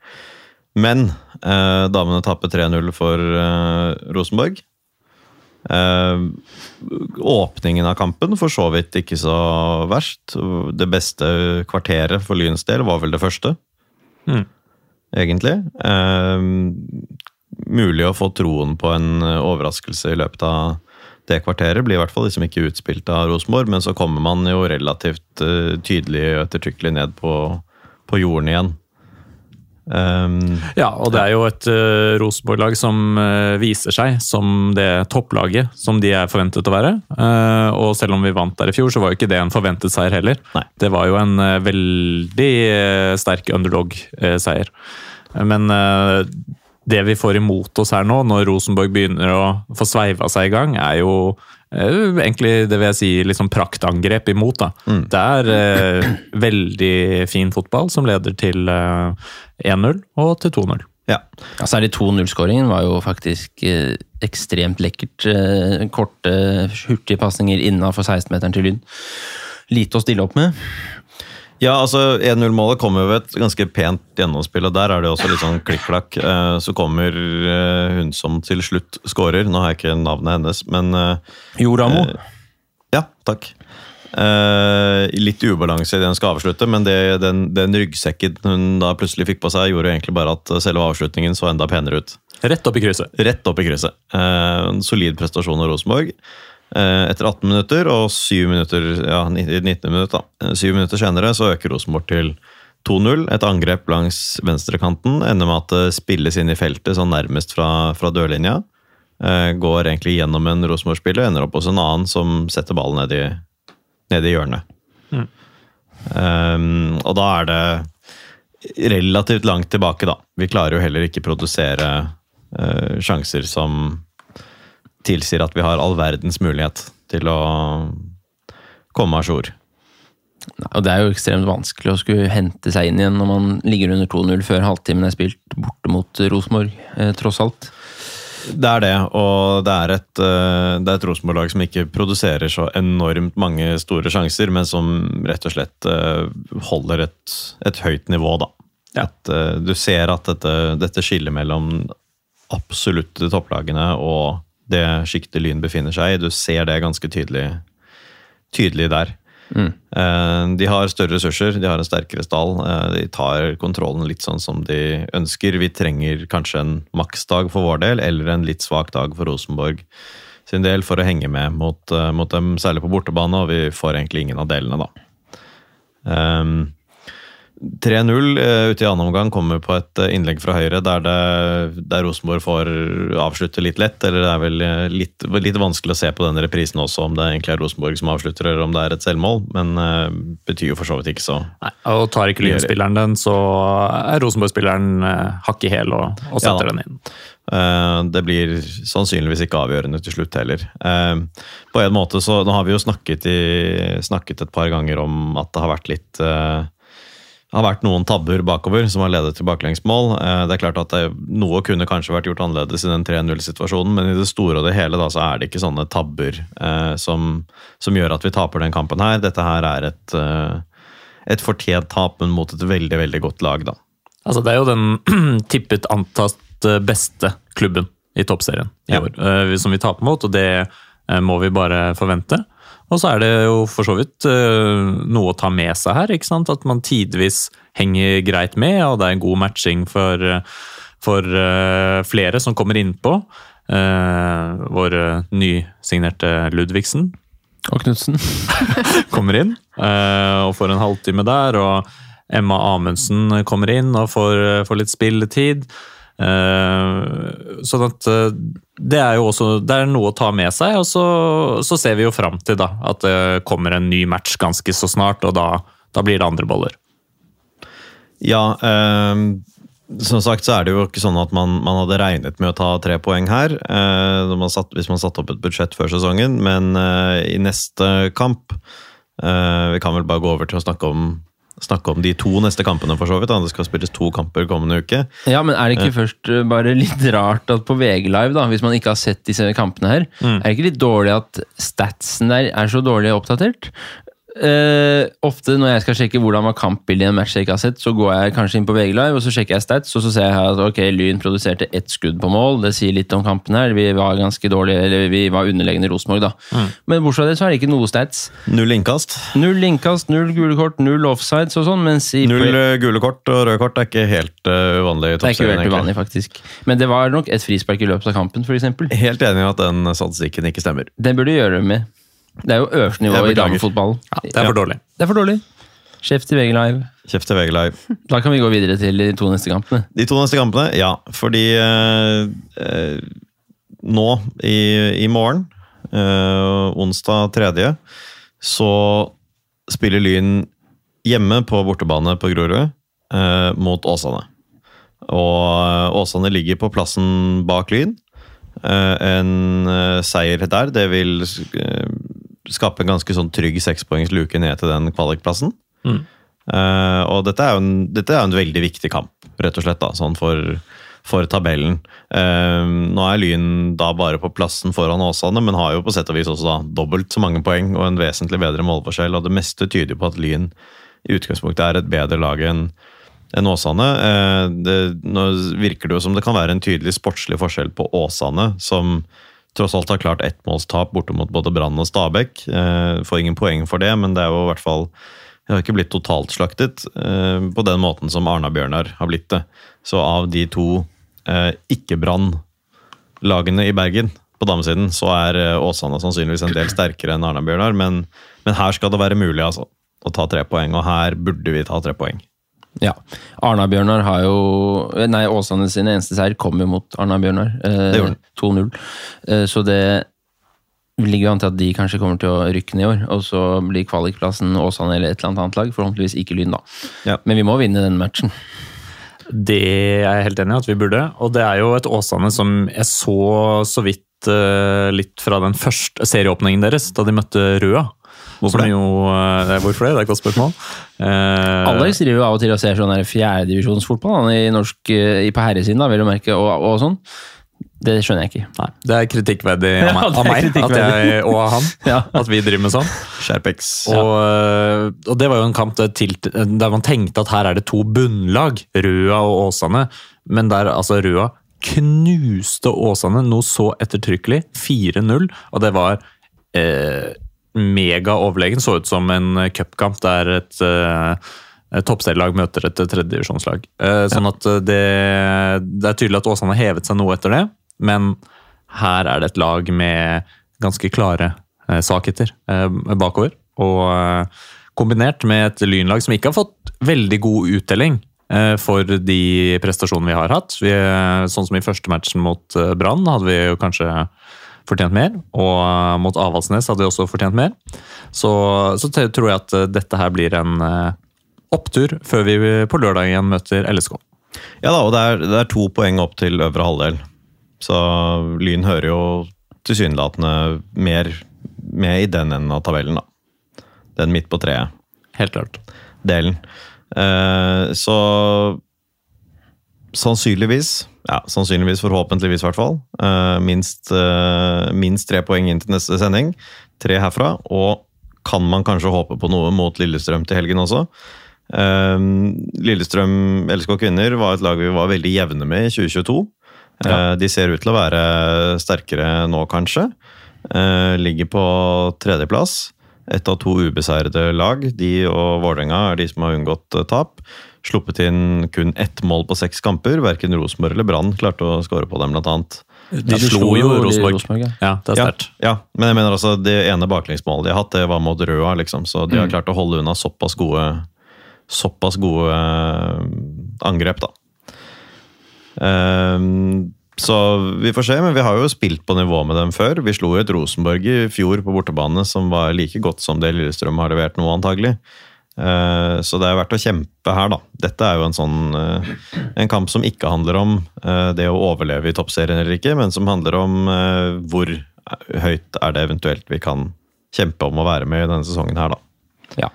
Men eh, damene taper 3-0 for eh, Rosenborg. Eh, åpningen av kampen for så vidt ikke så verst. Det beste kvarteret for Lyns del var vel det første Mm. egentlig. Eh, mulig å få troen på en overraskelse i løpet av det kvarteret. Blir i hvert fall liksom ikke utspilt av Rosenborg, men så kommer man jo relativt uh, tydelig og ettertrykkelig ned på, på jorden igjen. Um, Ja, og det er jo et uh, Rosenborg-lag som uh, viser seg som det topplaget som de er forventet å være. Uh, og selv om vi vant der i fjor, så var jo ikke det en forventet seier heller. Nei. Det var jo en uh, veldig sterk underdog-seier. Men det vi får imot oss her nå, når Rosenborg begynner å få sveiva seg i gang, er jo egentlig det vil jeg si liksom praktangrep imot. da. Det er eh, veldig fin fotball som leder til eh, 1-0 og til 2-0. ja. Ja, Særlig 2-0-skåringen var jo faktisk eh, ekstremt lekkert. Eh, korte, hurtige pasninger innafor 16-meteren til Lyn. Lite å stille opp med. Ja, altså 1-0-målet kommer jo ved et ganske pent gjennomspill, og der er det også litt sånn klikk-klakk. Eh, Så kommer eh, hun som til slutt skårer. Nå har jeg ikke navnet hennes, men Joramo? Jo Ramo. Ja, takk. Eh, litt ubalanse i det hun skal avslutte, men det, den, den ryggsekken hun da plutselig fikk på seg, gjorde egentlig bare at selve avslutningen så enda penere ut. Rett opp i krysset. Rett opp i krysset. Eh, en solid prestasjon av Rosenborg. Eh, etter 18 minutter og 7 minutter, ja, 19 minutter, da. 7 minutter senere så øker Rosenborg til 2-0. Et angrep langs venstrekanten ender med at det spilles inn i feltet sånn nærmest fra, fra dørlinja. Eh, går egentlig gjennom en Rosenborg-spiller, ender opp hos en annen som setter ballen ned i, ned i hjørnet. Mm. Um, og da er det relativt langt tilbake, da. Vi klarer jo heller ikke produsere uh, sjanser som tilsier at vi har all verdens mulighet til å komme a jour. Og det er jo ekstremt vanskelig å skulle hente seg inn igjen når man ligger under 2-0 før halvtimen er spilt borte mot Rosenborg, eh, tross alt. Det er det, og det er et, eh, det er et Rosenborg-lag som ikke produserer så enormt mange store sjanser, men som rett og slett eh, holder et, et høyt nivå, da. Ja. Eh, du ser at dette, dette skillet mellom absolutte topplagene og det sjiktet Lyn befinner seg i, du ser det ganske tydelig, tydelig der. Mm. Eh, De har større ressurser, de har en sterkere stall. eh, De tar kontrollen litt sånn som de ønsker. Vi trenger kanskje en maksdag for vår del, eller en litt svak dag for Rosenborg sin del, for å henge med mot, eh, mot dem, særlig på bortebane, og vi får egentlig ingen av delene, da. Um, 3-0 uh, ute i annen omgang kommer på et eh, innlegg fra høyre der, det, der Rosenborg får avslutte litt lett. Eller det er vel eh, litt, litt vanskelig å se på denne reprisen også, om det egentlig er Rosenborg som avslutter, eller om det er et selvmål. Men uh, betyr jo for så vidt ikke så. Nei, og tar ikke Lyn-spilleren den, så er Rosenborg-spilleren uh, hakk i hæl og, og setter ja, den inn. Eh, Det blir sannsynligvis ikke avgjørende til slutt heller. Eh, På en måte så, Nå har vi jo snakket, i, snakket et par ganger om at det har vært litt eh, har vært noen tabber bakover som har ledet til baklengsmål. Eh, Det er klart at det, Noe kunne kanskje vært gjort annerledes i den 3-0-situasjonen, men i det store og det hele da, så er det ikke sånne tabber eh, som, som gjør at vi taper den kampen her. Dette her er et, eh, et fortjent tap, men mot et veldig veldig godt lag. da. Altså, det er jo den tippet antatt eh, beste klubben i toppserien i Ja. år, som vi taper mot, og det må vi bare forvente. Og så er det jo for så vidt eh, noe å ta med seg her, ikke sant? at man tidvis henger greit med, og det er en god matching for, eh, for eh, flere som kommer innpå. Vår nysignerte Ludvigsen Og Knutsen. kommer inn og får en halvtime der. Og Emma Amundsen kommer inn og får, får litt spilletid. Eh, sånn at eh, det er jo også det er noe å ta med seg. Og så, så ser vi jo fram til da, at det kommer en ny match ganske så snart, og da, da blir det andre boller. Ja, eh, som sagt så er det jo ikke sånn at man, man hadde regnet med å ta tre poeng her, eh, man satt, hvis man satte opp et budsjett før sesongen, men eh, i neste kamp eh, Vi kan vel bare gå over til å snakke om, snakke om de to neste kampene, for så vidt. Det skal spilles to kamper kommende uke. Ja, men er det ikke først uh, bare litt rart at på VG Live, da, hvis man ikke har sett disse kampene her, er det ikke litt dårlig at statsen der er så dårlig oppdatert? Eh, ofte når jeg skal sjekke hvordan var kampbildet i en match jeg ikke har sett, så går jeg kanskje inn på VG Live og så sjekker jeg stats, og så ser jeg at ok, Lyn produserte ett skudd på mål. Det sier litt om kampen her. Vi var ganske dårlige, eller vi var underlegne Rosenborg, da. Men bortsett fra det så er det ikke noe stats. Null innkast. Null innkast, null gule kort, null offsides og sånn, Null eh, gule kort og røde kort er ikke helt uh, uvanlig i Det er ikke toppserien. helt uvanlig, faktisk. Men det var nok et frispark i løpet av kampen, f.eks. Helt enig i at den statistikken ikke stemmer. Det burde gjøre gjøre med. Det er jo øverste nivå i damefotballen. damefotball. Ja, det er for dårlig. Det er for dårlig. Kjeft til VG Live. Kjeft til VG Live. Da kan vi gå videre til de to neste kampene. De to neste kampene, ja. Fordi eh, eh, nå i, i morgen, eh, onsdag 3., så spiller Lyn hjemme på bortebane på Grorud eh, mot Åsane. Og eh, Åsane ligger på plassen bak Lyn. Eh, en eh, seier der, det vil eh, skape en ganske sånn trygg sekspoengsluke ned til den kvalikplassen. Mm. Uh, og dette er, jo en, dette er en veldig viktig kamp, rett og slett, da, sånn for, for tabellen. Uh, nå er Lyn da bare på plassen foran Åsane, men har jo på sett og vis også da dobbelt så mange poeng og en vesentlig bedre målforskjell. Og det meste tyder på at Lyn i utgangspunktet er et bedre lag enn enn Åsane. Eh, det, nå virker det jo som det kan være en tydelig sportslig forskjell på Åsane, som tross alt har klart ettmålstap borte mot både Brann og Stabæk. Eh, får ingen poeng for det, men det er jo i hvert fall det har ikke blitt totalt slaktet eh, på den måten som Arna-Bjørnar har blitt det. Så av de to eh, ikke-Brann-lagene i Bergen på damesiden, så er Åsane sannsynligvis en del sterkere enn Arna-Bjørnar. Men, men her skal det være mulig altså, å ta tre poeng, og her burde vi ta tre poeng. Ja. Arna-Bjørnar har jo Nei, Åsane sin eneste seier kom jo mot Arna-Bjørnar. Eh, 2-0. Eh, så det ligger jo an til at de kanskje kommer til å rykke ned i år. Og så blir kvalikplassen Åsane eller et eller annet lag. Forhåpentligvis ikke Lyn, da. Ja. Men vi må vinne den matchen. Det er jeg helt enig i at vi burde. Og det er jo et Åsane som jeg så så vidt eh, litt fra den første serieåpningen deres, da de møtte Røa. Hvorfor det? Jo, eh, hvorfor det? Det er et godt spørsmål. Eh, Alex driver jo av og til og ser sånn fjerdedivisjonsfotball i norsk, eh, i- på herresiden, da, vil du merke, og, og sånn. Det skjønner jeg ikke. Nei, det er kritikkverdig av meg, det av meg at jeg, og av han Ja. at vi driver med sånn. Skjerpex. Og, eh, og det var jo en kamp der, til, der man tenkte at her er det to bunnlag, Røa og Åsane. Men der altså Røa knuste Åsane noe så ettertrykkelig. 4-0. Og det var eh, megaoverlegen. Så ut som en cupkamp der et et toppserielag møter et tredjedivisjonslag. Eh, sånn at eh, det, det er tydelig at Åsane har hevet seg noe etter det, men her er det et lag med ganske klare eh, svakheter bakover. Og kombinert med et lynlag som ikke har fått veldig god uttelling for de prestasjonene vi har hatt. Vi, sånn som i første matchen mot Brann hadde vi jo kanskje fortjent mer, og eh, mot Avaldsnes hadde de også fortjent mer. Så, så tror jeg at eh, dette her blir en eh, opptur før vi på lørdag igjen møter LSK. Ja da, og det er, det er to poeng opp til øvre halvdel. Så Lyn hører jo tilsynelatende mer med i den enden av tabellen, da. Den midt på treet. Helt klart. delen. Eh, så sannsynligvis, ja, sannsynligvis, forhåpentligvis i hvert fall, eh, minst, eh, minst tre poeng inn til neste sending. Tre herfra, og kan man kanskje håpe på noe mot Lillestrøm til helgen også. Eh, Lillestrøm LSK kvinner var et lag vi var veldig jevne med i 2022. Eh, de ser ut til å være sterkere nå, kanskje. Ligger på tredjeplass. Ett av to ubeseirede lag. De og Vålerenga er de som har unngått tap. Sluppet inn kun ett mål på seks kamper. Verken Rosenborg eller Brann klarte å skåre på dem, blant annet. De slo jo Rosenborg. Rosenborg ja. Ja, det er sterkt. ja, men jeg mener altså det ene baklengsmålet de har hatt, det var mot Røa, liksom. Så de har klart å holde unna såpass gode såpass gode eh, angrep, da. Um, så vi får se, men vi har jo spilt på nivå med dem før. Vi slo jo et Rosenborg i fjor på bortebane som var like godt som det Lillestrøm har levert nå, antagelig. Eh, så det er verdt å kjempe her, da. Dette er jo en sånn eh, En kamp som ikke handler om eh, det å overleve i toppserien eller ikke, men som handler om hvor høyt er det eventuelt vi kan kjempe om å være med i denne sesongen her, da. Ja.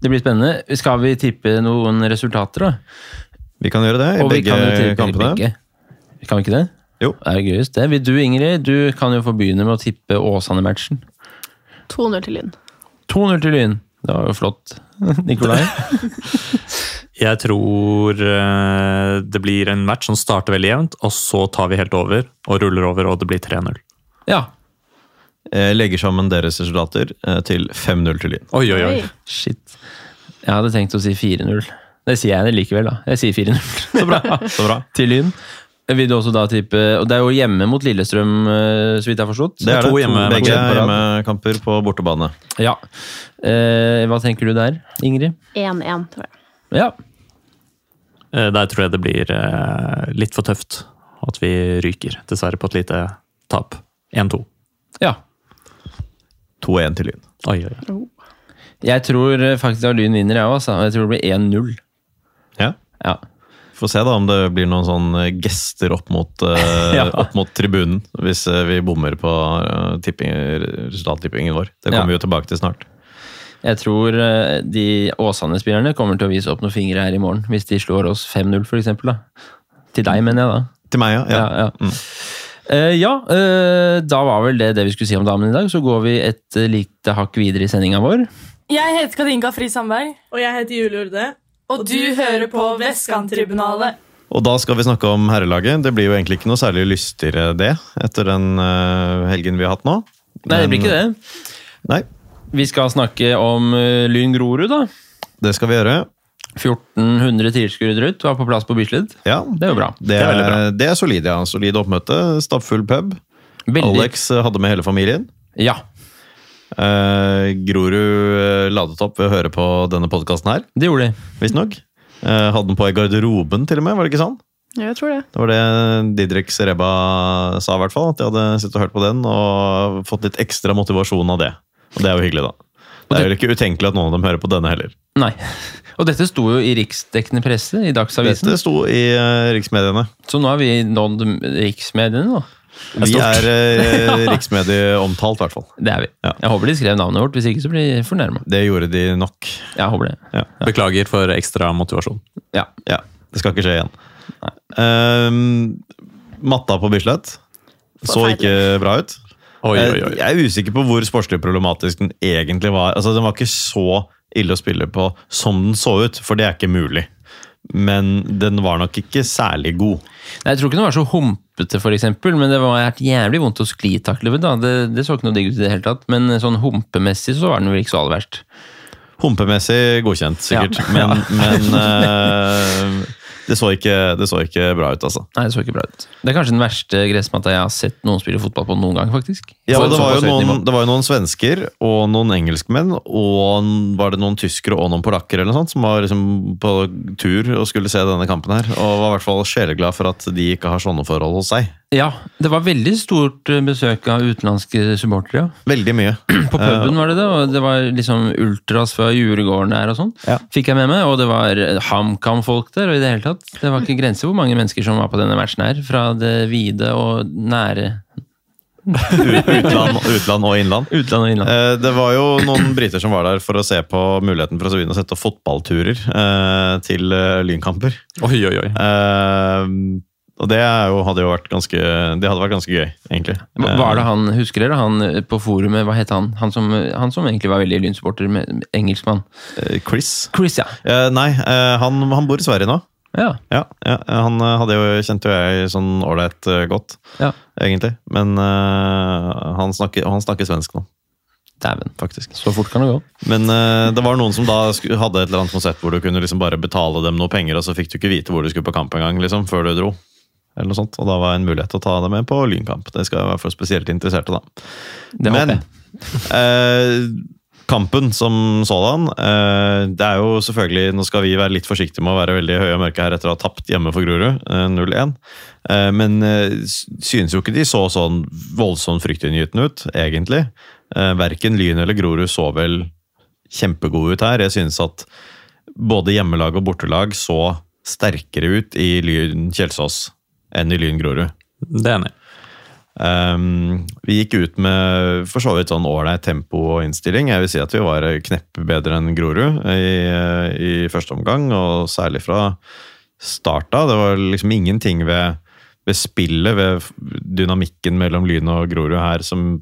Det blir spennende. Skal vi tippe noen resultater, da? Vi kan gjøre det i Og begge kan jo tippe i kampene. begge. Kan vi ikke det? Jo. Det er gøyest, det. Vil du, Ingrid, du kan jo få begynne med å tippe Åsane-matchen. 2-0 til Lyn. 2-0 til Lyn. Det var jo flott. Nikolai? Jeg tror eh, det blir en match som starter veldig jevnt, og så tar vi helt over og ruller over, og det blir 3-0. Ja. Jeg legger sammen deres resultater eh, til 5-0 til Lyn. Oi, oi, oi. Oi. Shit. Jeg hadde tenkt å si 4-0. Det sier jeg det likevel, da. Jeg sier 4-0. Så bra. Så bra. til Lyn. Vil du også da tippe Og det er jo hjemme mot Lillestrøm, eh, så vidt jeg har forstått. Det er to det. hjemme- Begge to på rad. hjemmekamper på bortebane. Ja. Eh, hva tenker du der, Ingrid? 1-1, tror jeg. Ja. Eh, Der tror jeg det blir eh, litt for tøft at vi ryker, dessverre, på et lite tap. 1-2. ja. 2-1 til Lyn. Oi, oi, oi. Jeg tror faktisk at Lyn vinner, jeg òg. Jeg tror det blir 1-0. Ja. Ja. Får se da om det blir noen sånne gester opp mot, uh, Ja. opp mot tribunen, hvis eh, vi bommer på eh, tipping, resultattippingen vår. Det kommer Ja. vi jo tilbake til snart. Jeg tror eh, de Åsane-spillerne kommer til å vise opp noen fingre her i morgen, hvis de slår oss 5-0, for eksempel. Til deg, mener jeg da. Til meg, ja. ja. Ja, ja. Mm. Uh, ja uh, da var vel det det vi skulle si om damene i dag. Så går vi et uh, lite hakk videre i sendinga vår. Jeg heter Kadinka Fri Sandberg, Og jeg heter Julie Urde. Og du hører på Vestkanttribunalet. Og da skal vi snakke om herrelaget. Det blir jo egentlig ikke noe særlig lystigere det, etter den eh, helgen vi har hatt nå. Nei, det blir ikke det. Nei, Vi skal snakke om eh, Lyn Grorud, da. det skal vi gjøre. 1400 tilskuere rundt var på plass på Bislett. Ja, Det er jo bra. det er bra. er, det er solid, ja. Solid oppmøte. Stappfull pub. Veldig. Alex eh, hadde med hele familien. Ja, Eh, Grorud eh, ladet opp ved å høre på denne podkasten her, det gjorde de. visstnok. Eh, hadde den på i garderoben, til og med, var det ikke sånn? Jeg tror det. Det var det Didrik Sereba sa, i hvert fall. At de hadde sittet og hørt på den og fått litt ekstra motivasjon av det. Og det er jo hyggelig, da. Det er jo ikke utenkelig at noen av dem hører på denne heller. Nei. Og dette sto jo i riksdekkende presse, i Dagsavisen. Dette sto i uh, riksmediene. Så nå er vi nådd riksmediene, da. Vi er uh, riksmedieomtalt, i hvert fall. Det er vi. Ja. Jeg håper de skrev navnet vårt, hvis ikke så blir de fornærma. Det gjorde de nok. Jeg håper det. Beklager for ekstra motivasjon. Ja. Ja, Det skal ikke skje igjen. Ehm, matta på Bislett så ikke bra ut. Oi, oi, oi. Jeg jeg er usikker på hvor sportslig problematisk den egentlig var. Altså, Den var ikke så ille å spille på som den så ut, for det er ikke mulig. Men den var nok ikke særlig god. Nei, Jeg tror ikke den var så humpete, for eksempel, men det var jævlig vondt å sklitakle ved. Det, det så ikke noe digg ut i det hele tatt, men sånn humpemessig så var den vel ikke så aller verst. Humpemessig godkjent, sikkert. Ja. Men, men eh, det, så ikke, det så ikke bra ut, altså. Nei, det så ikke bra ut. Det er kanskje den verste gressmatta jeg har sett noen spille fotball på noen gang, faktisk. Ja, det, var noen, det var jo noen svensker og noen engelskmenn og var det noen tyskere og noen polakker eller noe sånt, som var liksom på tur og skulle se denne kampen her. Og var i hvert fall sjeleglad for at de ikke har sånne forhold hos seg. Ja, det var veldig stort eh, besøk av utenlandske supportere. ja. Veldig mye. På puben var det det, og det var liksom ultras fra Juregården der og sånn. Ja. Fikk jeg med meg, og det var HamKam-folk der, og i det hele tatt. Det var ikke grenser hvor mange mennesker som var på denne matchen her, fra det vide og nære Utland, utland og innland. utland og innland. Eh, Det var jo noen briter som var der for å se på muligheten for å begynne å sette fotballturer eh, til eh, lynkamper. Oi, oi, oi. Eh, og det jo, hadde jo vært ganske Det hadde vært ganske gøy, egentlig. Hva- er det han, husker dere han eh, på forumet, hva het han? Han som, han som egentlig var veldig lynsupporter, med- engelskmann. Eh, Chris? Chris, ja. Eh, nei, eh, han, han bor i Sverige nå. Ja, Ja, ja han eh, hadde jo, kjente jo jeg sånn ålreit eh, godt, ja. egentlig. Men uh, han, snakker, han snakker svensk nå, Dæven. faktisk. Så fort kan det gå. Men uh, det var noen som da hadde et eller annet konsept hvor du kunne liksom bare betale dem noe penger, og så fikk du ikke vite hvor du skulle på kamp engang, liksom, før du dro. Eller noe sånt. Og da var en mulighet til å ta det med på lynkamp. Det skal være for spesielt interesserte, da. Det Men eh, kampen som sådan eh, Det er jo selvfølgelig Nå skal vi være litt forsiktige med å være veldig høye og mørke her etter å ha tapt hjemme for Grorud, eh, 0-1. Eh, men eh, synes jo ikke de så sånn voldsomt fryktinngytende ut, egentlig. Eh, verken Lyn eller Grorud så vel kjempegode ut her. Jeg synes at både hjemmelag og bortelag så sterkere ut i Lyn Kjelsås enn i Lyn Grorud. Det er enig. Um, vi gikk ut med for så vidt sånn ålreit tempo og innstilling. Jeg vil si at vi var kneppe bedre enn Grorud i, i første omgang, og særlig fra starta. Det var liksom ingenting ved, ved spillet, ved dynamikken mellom Lyn og Grorud her som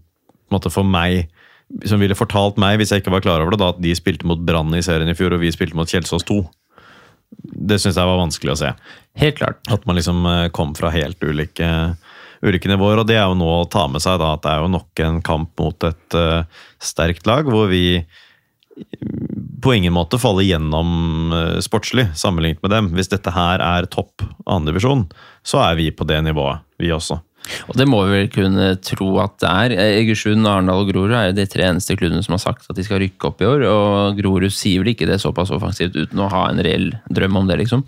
måtte for meg som ville fortalt meg, hvis jeg ikke var klar over det, da, at de spilte mot Brann i serien i fjor, og vi spilte mot Kjelsås 2. Det syns jeg var vanskelig å se. Helt klart. At man liksom eh, kom fra helt ulike, ulike nivåer. Og det er jo nå å ta med seg, da, at det er jo nok en kamp mot et uh, sterkt lag, hvor vi på ingen måte faller gjennom uh, sportslig sammenlignet med dem. Hvis dette her er topp andredivisjon, så er vi på det nivået, vi også. Og det må vi vel kunne tro at det er. Egersund, Arendal og Grorud er jo de tre eneste klubbene som har sagt at de skal rykke opp i år. Og Grorud sier vel ikke det såpass offensivt uten å ha en reell drøm om det, liksom.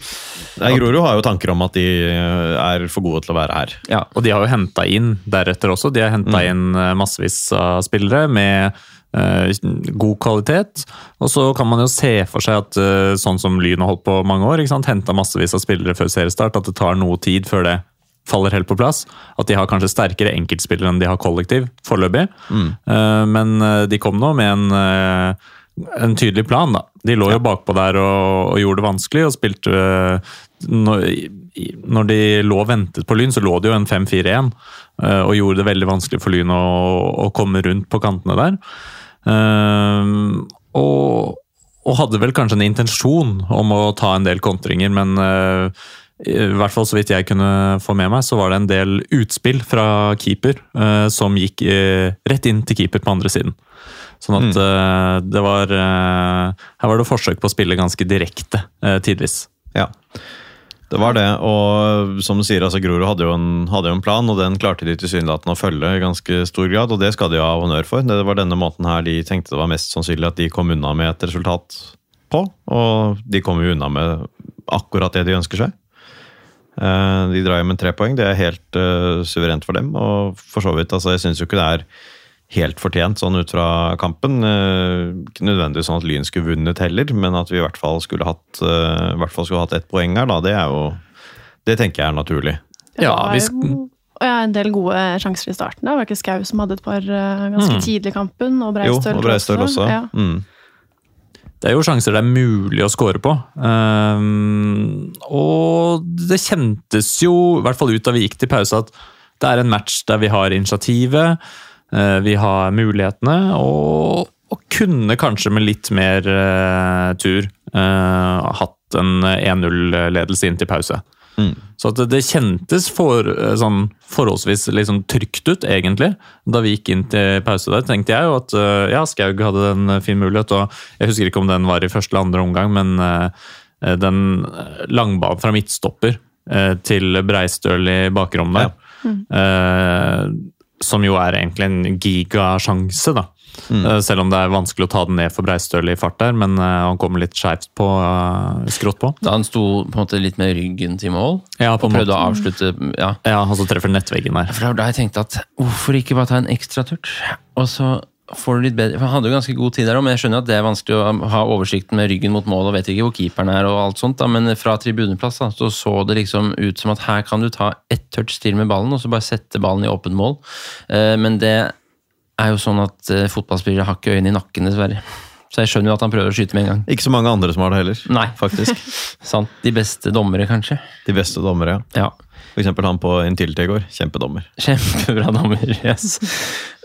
Nei, Grorud har jo tanker om at de eh, er for gode til å være her. Ja, Og de har jo henta inn deretter også. De har henta inn eh, massevis av spillere med eh, god kvalitet. Og så kan man jo se for seg at eh, sånn som Lyn har holdt på mange år, henta massevis av spillere før seriestart, at det tar noe tid før det faller helt på plass. At de har kanskje sterkere enkeltspillere enn de har kollektiv foreløpig. Mm. men eh, de kom nå med en eh, en tydelig plan, da. De lå jo bakpå der og, og gjorde det vanskelig, og spilte når, når de lå og ventet på Lyn, så lå det jo en 5-4-1, øh, og gjorde det veldig vanskelig for Lyn å, å komme rundt på kantene der. Og, og hadde vel kanskje en intensjon om å ta en del kontringer, men i hvert fall så vidt jeg kunne få med meg, så var det en del utspill fra keeper eh, som gikk eh, rett inn til keeper på andre siden. Sånn at eh, det var eh, Her var det forsøk på å spille ganske direkte eh, tidvis. Ja, det var det. Og som du sier, altså Grorud hadde, hadde jo en plan, og den klarte de tilsynelatende å følge i ganske stor grad. Og det skal de ha honnør for. Det var denne måten her de tenkte det var mest sannsynlig at de kom unna med et resultat på. Og de kom jo unna med akkurat det de ønsker seg. Eh, De drar hjem med tre poeng. Det er helt uh, suverent for dem. Og for så vidt, altså jeg syns jo ikke det er helt fortjent sånn ut fra kampen. Uh, Ikke nødvendigvis sånn at Lyn skulle vunnet heller, men at vi i hvert fall skulle hatt, uh, i hvert fall skulle hatt ett poeng her, da, det er jo Det tenker jeg er naturlig. Ja, vi jo ja, en del gode sjanser i starten. Det var ikke Skau som hadde et par ganske Mm. tidlig i kampen, og Jo, Breistøl og Breistøl også. Ja. Mm. Det er jo sjanser det er mulig å score på. Ehm, og det kjentes jo, i hvert fall ut da vi gikk til pause, at det er en match der vi har initiativet, eh, vi har mulighetene, og, og kunne kanskje med litt mer eh, tur eh, hatt en 1-0-ledelse inn til pause. Mm. Så det, kjentes for, eh, sånn, forholdsvis liksom trygt ut, egentlig. Da vi gikk inn til pause der, tenkte jeg jo at eh, ja, Skaug hadde en fin mulighet. og Jeg husker ikke om den var i første eller andre omgang, men uh, den langbanen fra midtstopper uh, til Breistøl i bakrommet der, eh, som jo er egentlig en gigasjanse, da. Eh, Selv om det er vanskelig å ta den ned for Breistøl i fart der, men eh, han kommer litt skeivt på, eh, skrått på. Da han sto på en måte litt med ryggen til mål Ja, på og prøvde måten. å avslutte ja. Ja, og så treffer nettveggen der. For da jeg tenkte at hvorfor ikke bare ta en ekstra touch? Og så får du litt bedre han hadde jo ganske god tid der òg, men jeg skjønner at det er vanskelig å ha oversikten med ryggen mot mål og vet ikke hvor keeperen er og alt sånt, da, men fra tribuneplass da, så så det liksom ut som at her kan du ta ett touch til med ballen, og så bare sette ballen i åpent mål. Men det er jo sånn at uh, fotballspillere har ikke øynene i nakken, dessverre. Så jeg skjønner jo at han prøver å skyte med en gang. Ikke så mange andre som har det heller, Nei, faktisk. sant. De beste dommere, kanskje. De beste dommere, ja. Ja. For eksempel han på Intility i går. Kjempedommer. Kjempebra dommer, yes.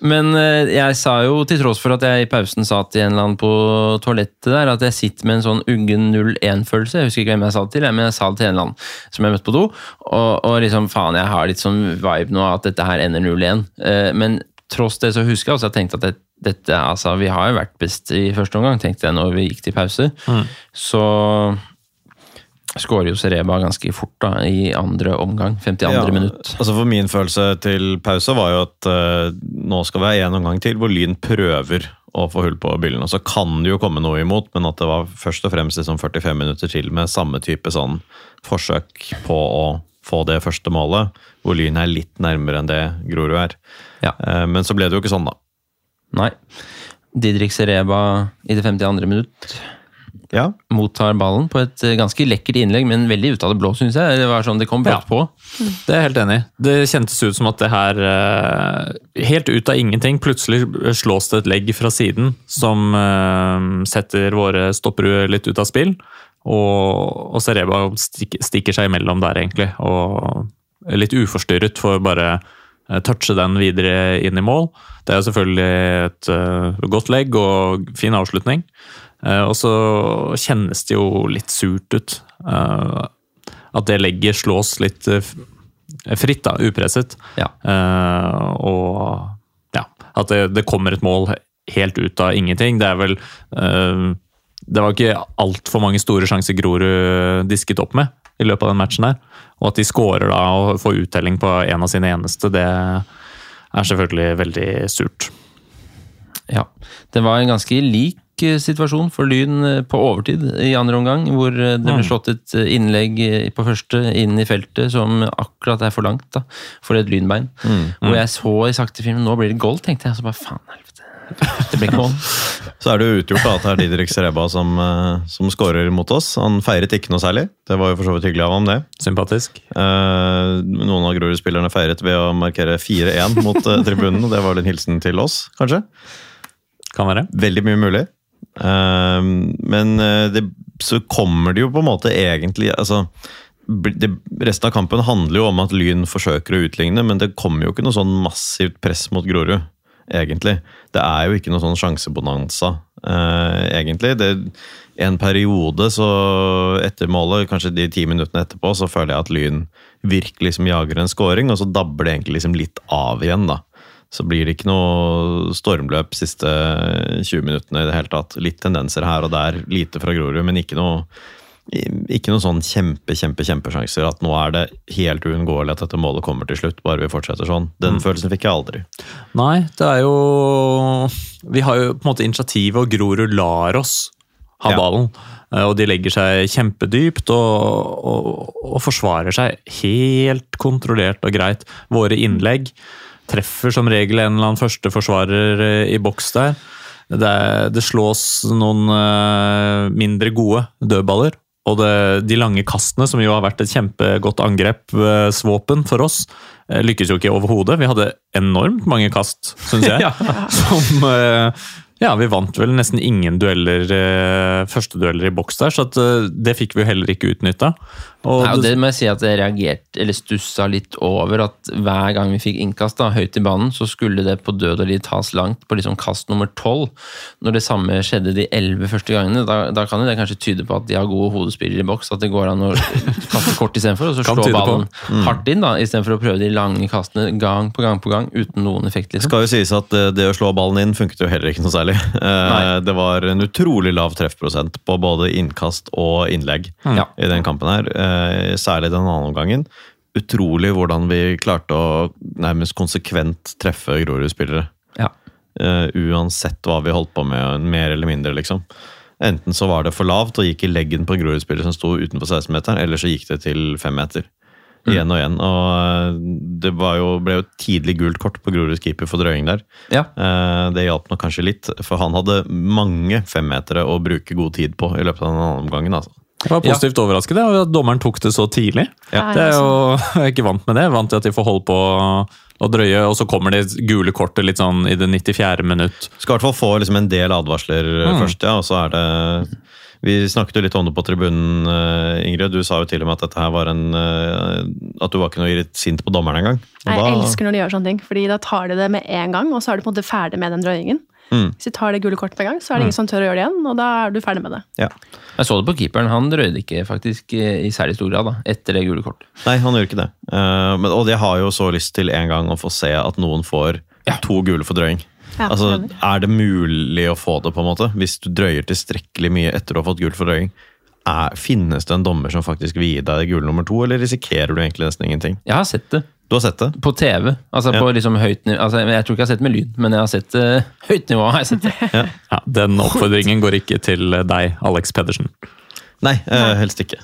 Men uh, jeg sa jo, til tross for at jeg i pausen sa til en eller annen på toalettet der, at jeg sitter med en sånn uggen 0-1-følelse. Jeg husker ikke hvem jeg sa det til, men jeg sa det til en eller annen som jeg møtte på do. Og, og liksom, faen, jeg har litt sånn vibe nå at dette her ender 0-1. Eh, Men tross det så husker jeg også jeg tenkte at det, dette, altså, vi har jo vært best i første omgang, tenkte jeg når vi gikk til pause. Så skårer jo Sereba ganske fort da, i andre omgang, 52. Ja, minutt. Altså For min følelse til pause var jo at eh, nå skal vi ha en omgang til hvor Lyn prøver å få hull på byllen. Og så kan det jo komme noe imot, men at det var først og fremst liksom 45 minutter til med samme type sånn forsøk på å få det første målet, hvor Lyn er litt nærmere enn det Grorud er. Ja. Eh, Men så ble det jo ikke sånn, da. Nei. Didrik Sereba i det 52. minutt Ja, mottar ballen på et eh, ganske lekkert innlegg, men veldig ut av det blå, syns jeg. Det var sånn, det kom brått Ja. på. Det er jeg helt enig i. Det kjentes ut som at det her eh, Helt ut av ingenting, plutselig slås det et legg fra siden som setter våre stoppere litt ut av spill. Og, og Sereba stik, stikker seg imellom der, egentlig. Og litt uforstyrret for bare touche den videre inn i mål. Det er selvfølgelig et eh, godt legg og fin avslutning. Eh, og så kjennes det jo litt surt ut. eh, at det legget slås litt eh, fritt, da, upresset. Ja. Eh, og ja, at det, det kommer et mål helt ut av ingenting. Det er vel eh, Det var ikke altfor mange store sjanser Grorud disket opp med i løpet av den matchen her. Og at de skårer da og får uttelling på en av sine eneste, det er selvfølgelig veldig surt. Ja. Det var en ganske lik eh, situasjon for Lyn eh, på overtid i andre omgang, hvor eh, det ble Mm. slått et innlegg på første inn i feltet som akkurat er for langt da, for et lynbein. Hvor jeg så i sakte filmen nå blir det gold, tenkte jeg. Så bare faen Så er det jo utgjort da, at det er Didrik Sereba som, eh, som skårer mot oss. Han feiret ikke noe særlig. Det var jo for så vidt hyggelig av ham, det. Sympatisk. Eh, noen av Grorud-spillerne feiret ved å markere 4-1 mot uh, tribunen. og Det var vel en hilsen til oss, kanskje? Kan være. Veldig mye mulig. Eh, men eh, det, så kommer det jo på en måte egentlig altså, det, Resten av kampen handler jo om at Lyn forsøker å utligne, men det kommer jo ikke noe sånn massivt press mot Grorud. Egentlig. Det er jo ikke noe sånn sjansebonanza, eh, egentlig. Det, en periode, så etter målet, kanskje de ti minuttene etterpå, så føler jeg at Lyn virkelig liksom jager en scoring, og så dabber det egentlig liksom litt av igjen, da. Så blir det ikke noe stormløp siste 20 minuttene i det hele tatt. Litt tendenser her og der, lite fra Grorud, men ikke noe ikke noen sånn kjempe, kjempe, kjempesjanser at nå er det helt uunngåelig at dette målet kommer til slutt, bare vi fortsetter sånn. Den følelsen fikk jeg aldri. Nei, det er jo Vi har jo på en måte initiativet, og Grorud lar oss ha Ja. ballen. Eh, Og de legger seg kjempedypt og, og, og forsvarer seg helt kontrollert og greit. Våre innlegg treffer som regel en eller annen førsteforsvarer forsvarer i boks der. Det, det slås noen eh, mindre gode dødballer. Og det, de lange kastene, som jo har vært et kjempegodt angrepsvåpen for oss, eh, lykkes jo ikke overhodet. Vi hadde enormt mange kast, syns jeg. Ja. Som eh, Ja, vi vant vel nesten ingen dueller, eh, førstedueller i boks der, så at, eh, det fikk vi jo heller ikke utnytta. Og Nei, og det- må jeg si at jeg reagerte, eller stussa litt over at hver gang vi fikk innkast da, høyt i banen, så skulle det på død og liv tas langt på liksom kast nummer tolv. Når det samme skjedde de elleve første gangene, da, da kan det kanskje tyde på at de har gode hodespillere i boks, at det går an å kaste kort istedenfor, og så slå ballen mm. hardt inn, da, istedenfor å prøve de lange kastene gang på gang på gang uten noen effekt. Liksom. skal jo sies at det, det å slå ballen inn funket jo heller ikke noe særlig. Eh, Nei. det var en utrolig lav treffprosent på både innkast og innlegg mm. i den kampen her. Eh, særlig den andre omgangen. Utrolig hvordan vi klarte å nærmest konsekvent treffe Grorud-spillere. Ja. Uh, uansett hva vi holdt på med, mer eller mindre, liksom. Enten så var det for lavt og gikk i leggen på Grorud-spillere som sto utenfor 16-meteren, eller så gikk det til fem meter. Igjen og igjen. Og eh, det var jo, ble jo tidlig gult kort på Groruds keeper for drøying der. Ja. Det hjalp nok kanskje litt, for han hadde mange femmetere å bruke god tid på i løpet av den andre omgangen. altså. Jeg var positivt overrasket over at dommeren tok det så tidlig. Ja. Det er jo, jeg er ikke vant med det. Jeg er Vant til at de får holde på å drøye, og så kommer det gule kortet litt sånn i det 94. minutt. Skal i hvert fall få liksom en del advarsler Mm. først, ja. Og så er det Vi snakket jo litt om det på tribunen, eh, Ingrid. Du sa jo til og med at dette her var en eh, At du var ikke noe sint på dommeren engang. Og Jeg da- elsker når de gjør sånne ting, fordi da tar de det med en gang, og så er du på en måte ferdig med den drøyingen. Mm. Hvis de tar det gule kortet med en gang, så er det ingen som tør å gjøre det igjen, og da er du ferdig med det. ja. Jeg så det på keeperen, han drøyde ikke faktisk i særlig stor grad da, etter det gule kortet. Nei, han gjør ikke det. Uh, men, og jeg har jo så lyst til en gang å få se at noen får to gule for drøying. Ja, altså. Er det mulig å få det, på en måte? Hvis du drøyer tilstrekkelig mye etter å ha fått gult for drøying? Er, finnes det en dommer som faktisk vil gi deg det gule nummer to, eller risikerer du egentlig nesten ingenting? Jeg har sett det. Du har sett det? På TV. Altså Ja. på liksom høyt nivå. Altså, jeg tror ikke jeg har sett det med lyd, men jeg har sett det høyt nivå. har jeg sett det. Ja, Den oppfordringen går ikke til deg, Alex Pedersen. Nei, uh, helst ikke.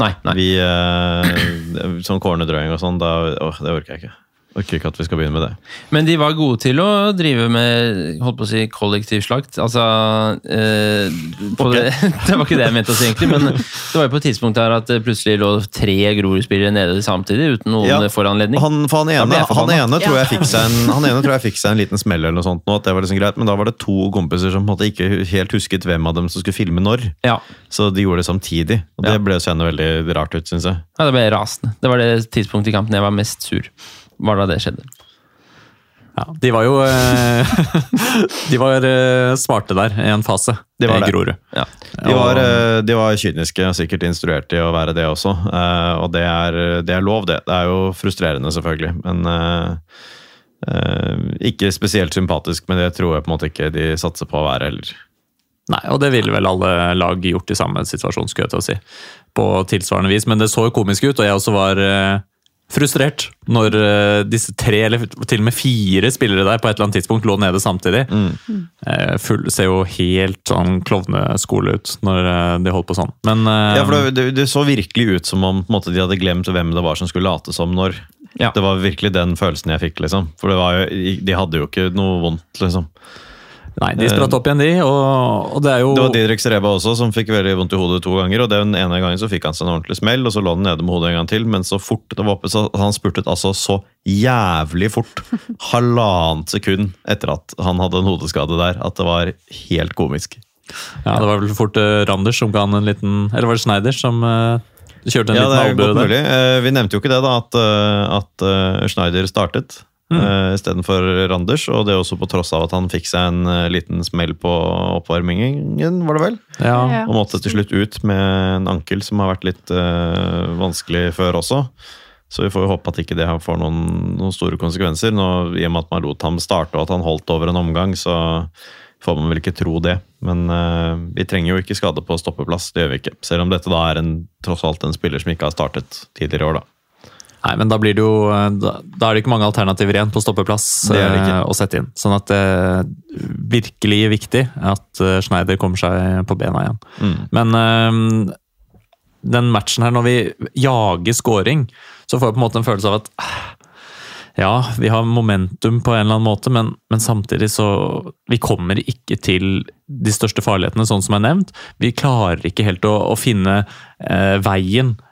Nei, nei. Vi, uh, Sånn cornerdrøying og sånn, det orker jeg ikke. Orker ikke at vi skal begynne med det. Men de var gode til å drive med holdt på å si, kollektivslakt. Altså eh, det, det var ikke det jeg mente å si, egentlig. Men det var jo på et tidspunkt der at det plutselig lå tre Grorud-spillere nede samtidig, uten noen Ja, foranledning. Han, for han, ene, han, ene tror jeg fikk seg en, han ene tror jeg fikk seg en liten smell, eller noe sånt, nå, at det var liksom greit, men da var det to kompiser som måte ikke helt husket hvem av dem som skulle filme når. Ja. Så de gjorde det samtidig. Og det Ja. ble seende veldig rart ut, syns jeg. ja, det ble rasende. Det var det tidspunktet i kampen jeg var mest sur. Var da det skjedde. Ja, de var jo eh, De var eh, smarte der i en fase, De var i det. Grorud. Ja. De var, eh, de var kyniske og sikkert instruert i å være det også. eh, Og det er, det er lov, det. Det er jo frustrerende, selvfølgelig. Men eh, eh, ikke spesielt sympatisk, men det tror jeg på en måte ikke de satser på å være heller. Nei, og det ville vel alle lag gjort i samme situasjon, skulle jeg til å si. På tilsvarende vis. Men det så jo komisk ut, og jeg også var frustrert når eh, disse tre, eller til og med fire spillere der på et eller annet tidspunkt lå nede samtidig. Mm. full, ser jo helt sånn klovneskole ut når eh, de holdt på sånn. Men eh, Ja, for det, det, det så virkelig ut som om på en måte, de hadde glemt hvem det var som skulle late som når. Ja. Det var virkelig den følelsen jeg fikk, liksom. For det var jo, de hadde jo ikke noe vondt, liksom. Nei, de spratt opp igjen, de. Og, og det er jo Det var Didrik Sereba også, som fikk veldig vondt i hodet to ganger. og Den ene gangen så fikk han seg en ordentlig smell, og så lå han nede med hodet en gang til. Men så fort det var oppe, så han spurtet altså så jævlig fort. Halvannet sekund etter at han hadde en hodeskade der, at det var helt komisk. Ja, det var vel fort uh, Randers som ga han en liten Eller var det Schneider som eh, kjørte en Ja, det liten er albue godt der? mulig. Eh, Vi nevnte jo ikke det, da, at, at Schneider startet. Mm. istedenfor Randers. Og det er også på tross av at han fikk seg en eh, liten smell på oppvarmingen, var det vel? Ja. Ja. Og måtte til slutt ut med en ankel som har vært litt uh, vanskelig før også. Så vi får jo håpe at ikke det får noen, noen store konsekvenser. Nå, I og med at man lot ham starte og at han holdt over en omgang, så får man vel ikke tro det. Men uh, vi trenger jo ikke skade på stoppeplass, det gjør vi ikke. Selv om dette da er en, tross alt en spiller som ikke har startet tidligere i år, da. Nei, men da blir det jo Da, da er det ikke mange alternativer igjen på stoppeplass eh, å sette inn. Sånn at det virkelig er viktig at eh, Schneider kommer seg på bena igjen. Mm. Men eh, den matchen her, når vi jager scoring, så får jeg på en måte en følelse av at eh, ja, vi har momentum på en eller annen måte, men, men samtidig så Vi kommer ikke til de største farlighetene, sånn som er nevnt. Vi klarer ikke helt å, å finne eh, veien eh,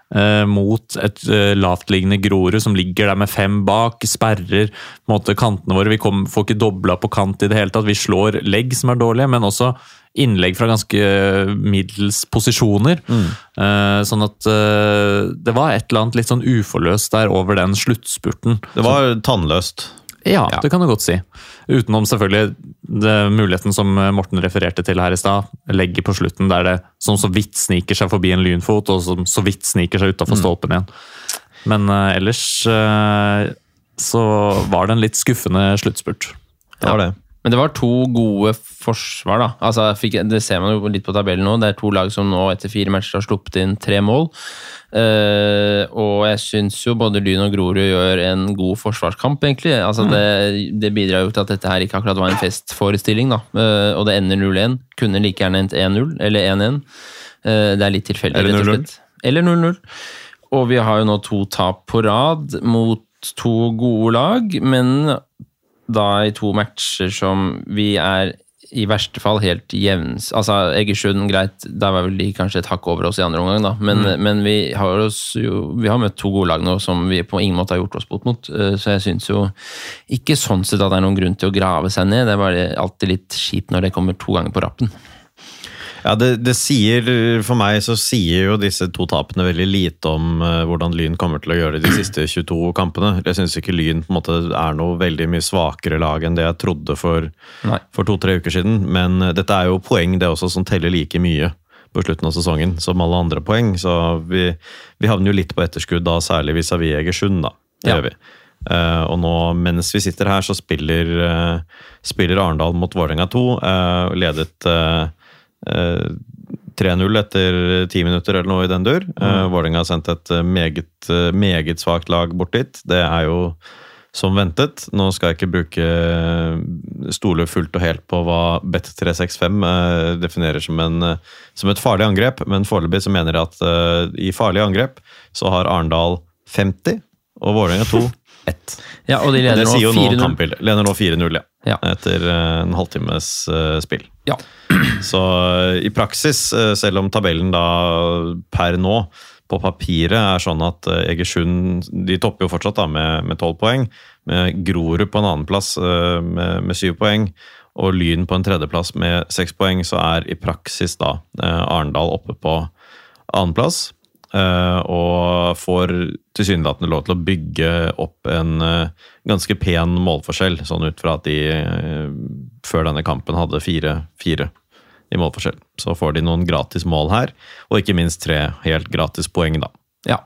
mot et eh, lavtliggende Grorud som ligger der med fem bak, sperrer på en måte kantene våre. Vi kom, får ikke dobla på kant i det hele tatt. Vi slår legg som er dårlige, men også innlegg fra ganske middels posisjoner. Eh, sånn at eh, det var et eller annet litt sånn uforløst der over den sluttspurten. Det var tannløst. Ja, det kan du godt si. Utenom selvfølgelig det, muligheten som Morten refererte til her i stad. Legget på slutten der det som så vidt sniker seg forbi en lynfot, og som så vidt sniker seg utafor stolpen igjen. Men uh, ellers uh, så var det en litt skuffende sluttspurt. Det var det. Men det var to gode forsvar, da. Altså, fikk, det ser man jo litt på tabellen nå. Det er to lag som nå etter fire matcher har sluppet inn tre mål. Uh, og jeg syns jo både Lyn og Grorud gjør en god forsvarskamp, egentlig. Altså, det, det bidrar jo til at dette her ikke akkurat var en festforestilling, da. Uh, og det ender 0-1. Kunne like gjerne endt 1-0, eller 1-1. Uh, det er litt tilfeldig, rett og slett. Eller 0-0. Og vi har jo nå to tap på rad mot to gode lag, men da i to matcher som vi er i verste fall helt jevns. Altså, Egersund, greit, der var vel de kanskje et hakk over oss i andre omgang, da. Men, men vi, har jo, vi har møtt to gode lag nå som vi på ingen måte har gjort oss bot mot. Eh, Så jeg syns jo ikke sånn sett at det er noen grunn til å grave seg ned. Det er bare alltid litt kjipt når det kommer to ganger på rappen. Ja, det, det sier, For meg så sier jo disse to tapene veldig lite om uh, hvordan Lyn kommer til å gjøre de siste 22 kampene. Jeg syns ikke Lyn på en måte er noe veldig mye svakere lag enn det jeg trodde for, for to-tre uker siden. Men uh, dette er jo poeng det også som teller like mye på slutten av sesongen som alle andre poeng. Så vi, vi havner jo litt på etterskudd da, særlig vis-à-vis Egersund. da. Det Ja. gjør vi. Uh, og nå, mens vi sitter her, så spiller, spiller Arendal mot Vålerenga 2. eh, ledet 3-0 etter ti minutter eller noe i den dur. Mm. Vålerenga har sendt et eh, meget, eh, meget svakt lag bort dit. Det er jo som ventet. Nå skal jeg ikke bruke stole fullt og helt på hva Bet365 eh, definerer som, en, eh, som et farlig angrep, men foreløpig så mener jeg at eh, i farlige angrep så har Arendal 50 og Vålerenga 2 1. Ja, og de leder Det sier jo nå nå 4-0. kampbildet. Leder nå 4-0, ja. Ja. Etter eh, en halvtimes eh, spill. Ja. Så eh, i praksis, selv om tabellen da per nå på papiret er sånn at Egersund de topper jo fortsatt da med tolv 12 poeng. Med Grorud på en annenplass med, syv 7 poeng. Og Lyn på en tredjeplass med 6 poeng, så er i praksis da Arendal oppe på annenplass. Eh, Og får tilsynelatende lov til å bygge opp en eh, ganske pen målforskjell, sånn ut fra at de eh, før denne kampen hadde fire-fire i målforskjell. Så får de noen gratis mål her, og ikke minst tre helt gratis poeng, da. Ja.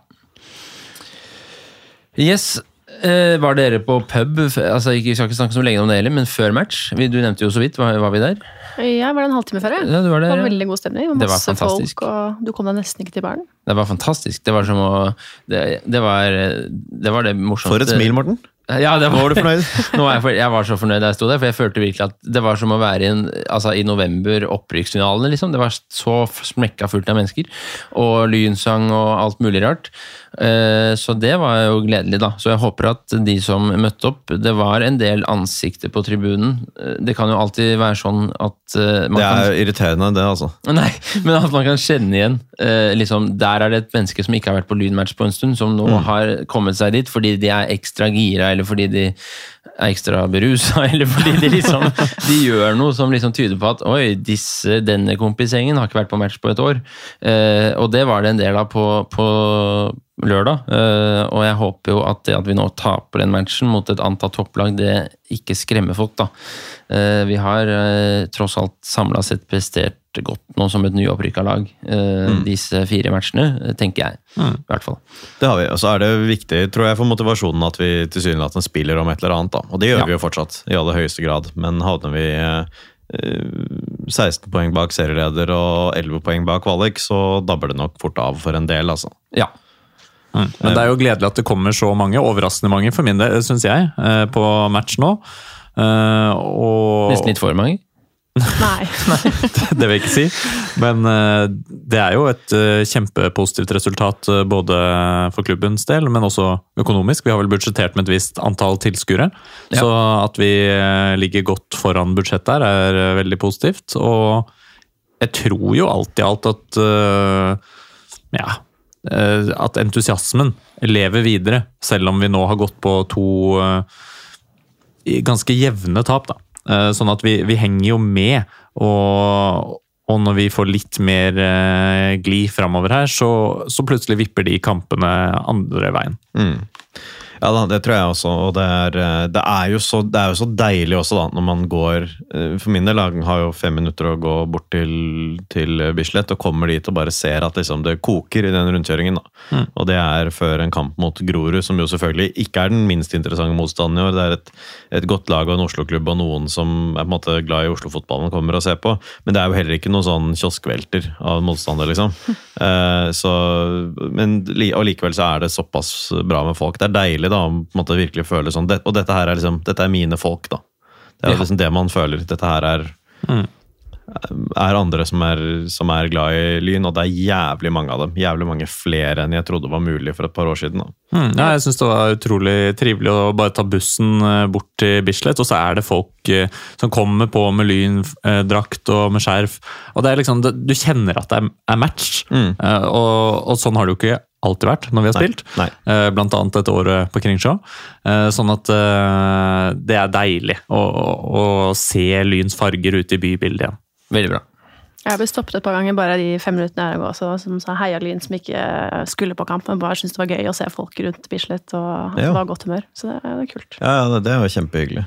Yes. Eh, var dere på pub? Altså, ikke, Vi skal ikke snakke så lenge om det heller, men før match? Du nevnte jo så vidt. Var, var vi der? Jeg var der en halvtime før. Ja, du var Det var veldig god stemning. Det Det var masse fantastisk. folk, og du kom deg nesten ikke til baren. Det var fantastisk. Det var som å Det, det, var, det var det morsomste For et smil, Morten! Ja, det var, Var du fornøyd? Nå er jeg, for, jeg var så fornøyd da jeg sto der, for jeg følte virkelig at det var som å være i, en, altså, i november, opprykksfinalene, liksom. Det var så smekka fullt av mennesker. Og lynsang og alt mulig rart. Eh, Så det var jo gledelig, da. Så jeg håper at de som møtte opp Det var en del ansikter på tribunen. Eh, Det kan jo alltid være sånn at eh, man Det kan er irriterende, det, altså. Nei, men at man kan kjenne igjen liksom, Der er det et menneske som ikke har vært på lynmatch på en stund, som nå har kommet seg dit fordi de er ekstra gira, eller fordi de er ekstra berusa, eller fordi de liksom De gjør noe som liksom tyder på at oi, disse, denne kompisgjengen har ikke vært på match på et år. Og det var det en del av på, på lørdag. eh, og jeg håper jo at det at vi nå taper den matchen mot et antatt topplag, det ikke skremmer folk, da. Eh, vi har eh, tross alt samla sett prestert godt nå som et nyopprykka lag mm. disse fire matchene, tenker jeg. I hvert fall. Det har vi. Og så er det viktig tror jeg, for motivasjonen at vi tilsynelatende spiller om et eller annet. da. Og det gjør Ja. vi jo fortsatt, i aller høyeste grad. Men havner vi eh, 16 poeng bak serieleder og 11 poeng bak kvalik, så dabber det nok fort av for en del, altså. Ja. Mm. Men det er jo gledelig at det kommer så mange, overraskende mange for min del, syns jeg, eh, på match nå. Eh, Og Nesten litt for mange. Nei. det vil jeg ikke si. Men eh, det er jo et kjempepositivt resultat både for klubbens del, men også økonomisk. Vi har vel budsjettert med et visst antall tilskuere. Ja. Så at vi ligger godt foran budsjettet der, er veldig positivt. Og jeg tror jo alt i alt at ja, at entusiasmen lever videre, selv om vi nå har gått på to eh, ganske jevne tap. da. Eh, Sånn at vi, vi henger jo med, og, og når vi får litt mer gli framover her, så, så plutselig vipper de kampene andre veien. Mm. Ja da, det tror jeg også. Og det er, eh, det er, jo, så, det er jo så deilig også, da, når man går eh, For min del da, har jo fem minutter å gå bort til, til Bislett og kommer dit og bare ser at liksom, det koker i den rundkjøringen. Mm. Og det er før en kamp mot Grorud, som jo selvfølgelig ikke er den minst interessante motstanden i år. Det er et, et godt lag og en Oslo-klubb og noen som er på en måte glad i Oslo-fotballen kommer og ser på. Men det er jo heller ikke noen sånn kioskvelter av motstander, liksom. uh, så, men og likevel så er det såpass bra med folk. Det er deilig da, å på en måte virkelig føle sånn Og dette her er liksom, dette er mine folk, da. Det er Ja. liksom det man føler. Dette her er Mm. er andre som er, som er glad i Lyn, og det er jævlig mange av dem. Jævlig mange flere enn jeg trodde var mulig for et par år siden. Mm, ja, jeg syns det var utrolig trivelig å bare ta bussen eh, bort til Bislett, og så er det folk eh, som kommer på med lyndrakt og med skjerf. Og det er liksom, Du kjenner at det er, match, Mm. Eh, og, og sånn har det jo ikke alltid vært når vi har spilt. nei. nei. Blant annet dette året på Kringsjå. Eh, Sånn at eh, det er deilig å, å, å se Lyns farger ute i bybildet igjen. Veldig bra. Jeg ble stoppet et par ganger bare de fem minuttene jeg går, så, som sa heia Lyn som ikke skulle på kamp, men Bare syntes det var gøy å se folk rundt Bislett og Ja. var godt humør. Så det er kult. Ja, ja, det, det er jo kjempehyggelig.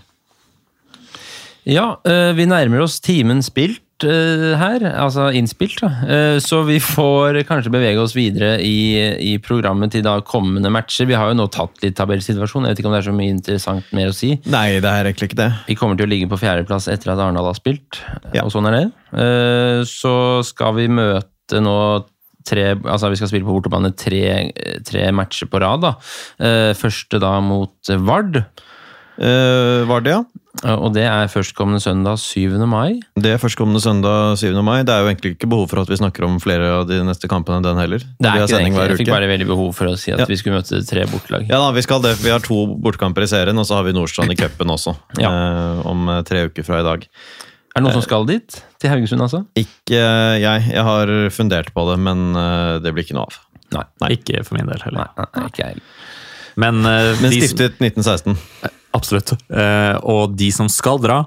Ja, eh, vi nærmer oss timen spilt eh, her, altså innspilt. Da. Eh, Så vi får kanskje bevege oss videre i, i programmet til da kommende matcher. Vi har jo nå tatt litt tabellsituasjon, jeg vet ikke om det er så mye interessant mer å si. Nei, det er egentlig ikke det. Vi kommer til å ligge på fjerdeplass etter at Arendal har spilt, Ja. og sånn er det. Eh, Så skal vi møte nå tre, altså vi skal spille på bortebane tre, tre matcher på rad. da. Eh, Første da mot Vard, Uh, Vard, ja? Eh, og det er førstkommende søndag 7. mai. Det er førstkommende søndag 7. mai. Det er jo egentlig ikke behov for at vi snakker om flere av de neste kampene enn den heller. Det er Vi har ikke det, egentlig. Jeg fikk bare veldig behov for å si at Ja. vi skulle møte tre bortelag. Ja da, Vi skal det. Vi har to bortekamper i serien, og så har vi Nordstrand i cupen også. Ja. eh, om eh, tre uker fra i dag. Er det noen som skal dit? Til Haugesund, altså? Ikke eh, jeg. Jeg har fundert på det, men eh, det blir ikke noe av. Nei. Ikke for min del heller. Nei, nei, ikke jeg. Men, eh, Men stiftet 1916. Absolutt. Eh, og de som skal dra,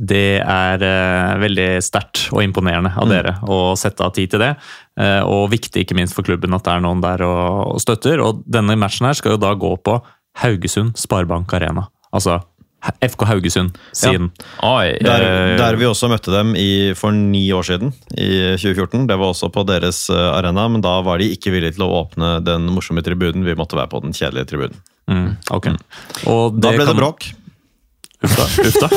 det er eh, veldig sterkt og imponerende av dere å sette av tid til det. Eh, og viktig ikke minst for klubben at det er noen der og, og støtter. Og denne matchen her skal jo da gå på Haugesund Sparebank Arena. Altså FK Haugesund sin. Oi, Der, der vi også møtte dem i, for ni år siden, i 2014. Det var også på deres arena, men da var de ikke villige til å åpne den morsomme tribunen. Vi måtte være på den kjedelige tribunen. Mm, ok. Og Da ble det kan- bråk. Uff da. Uff da.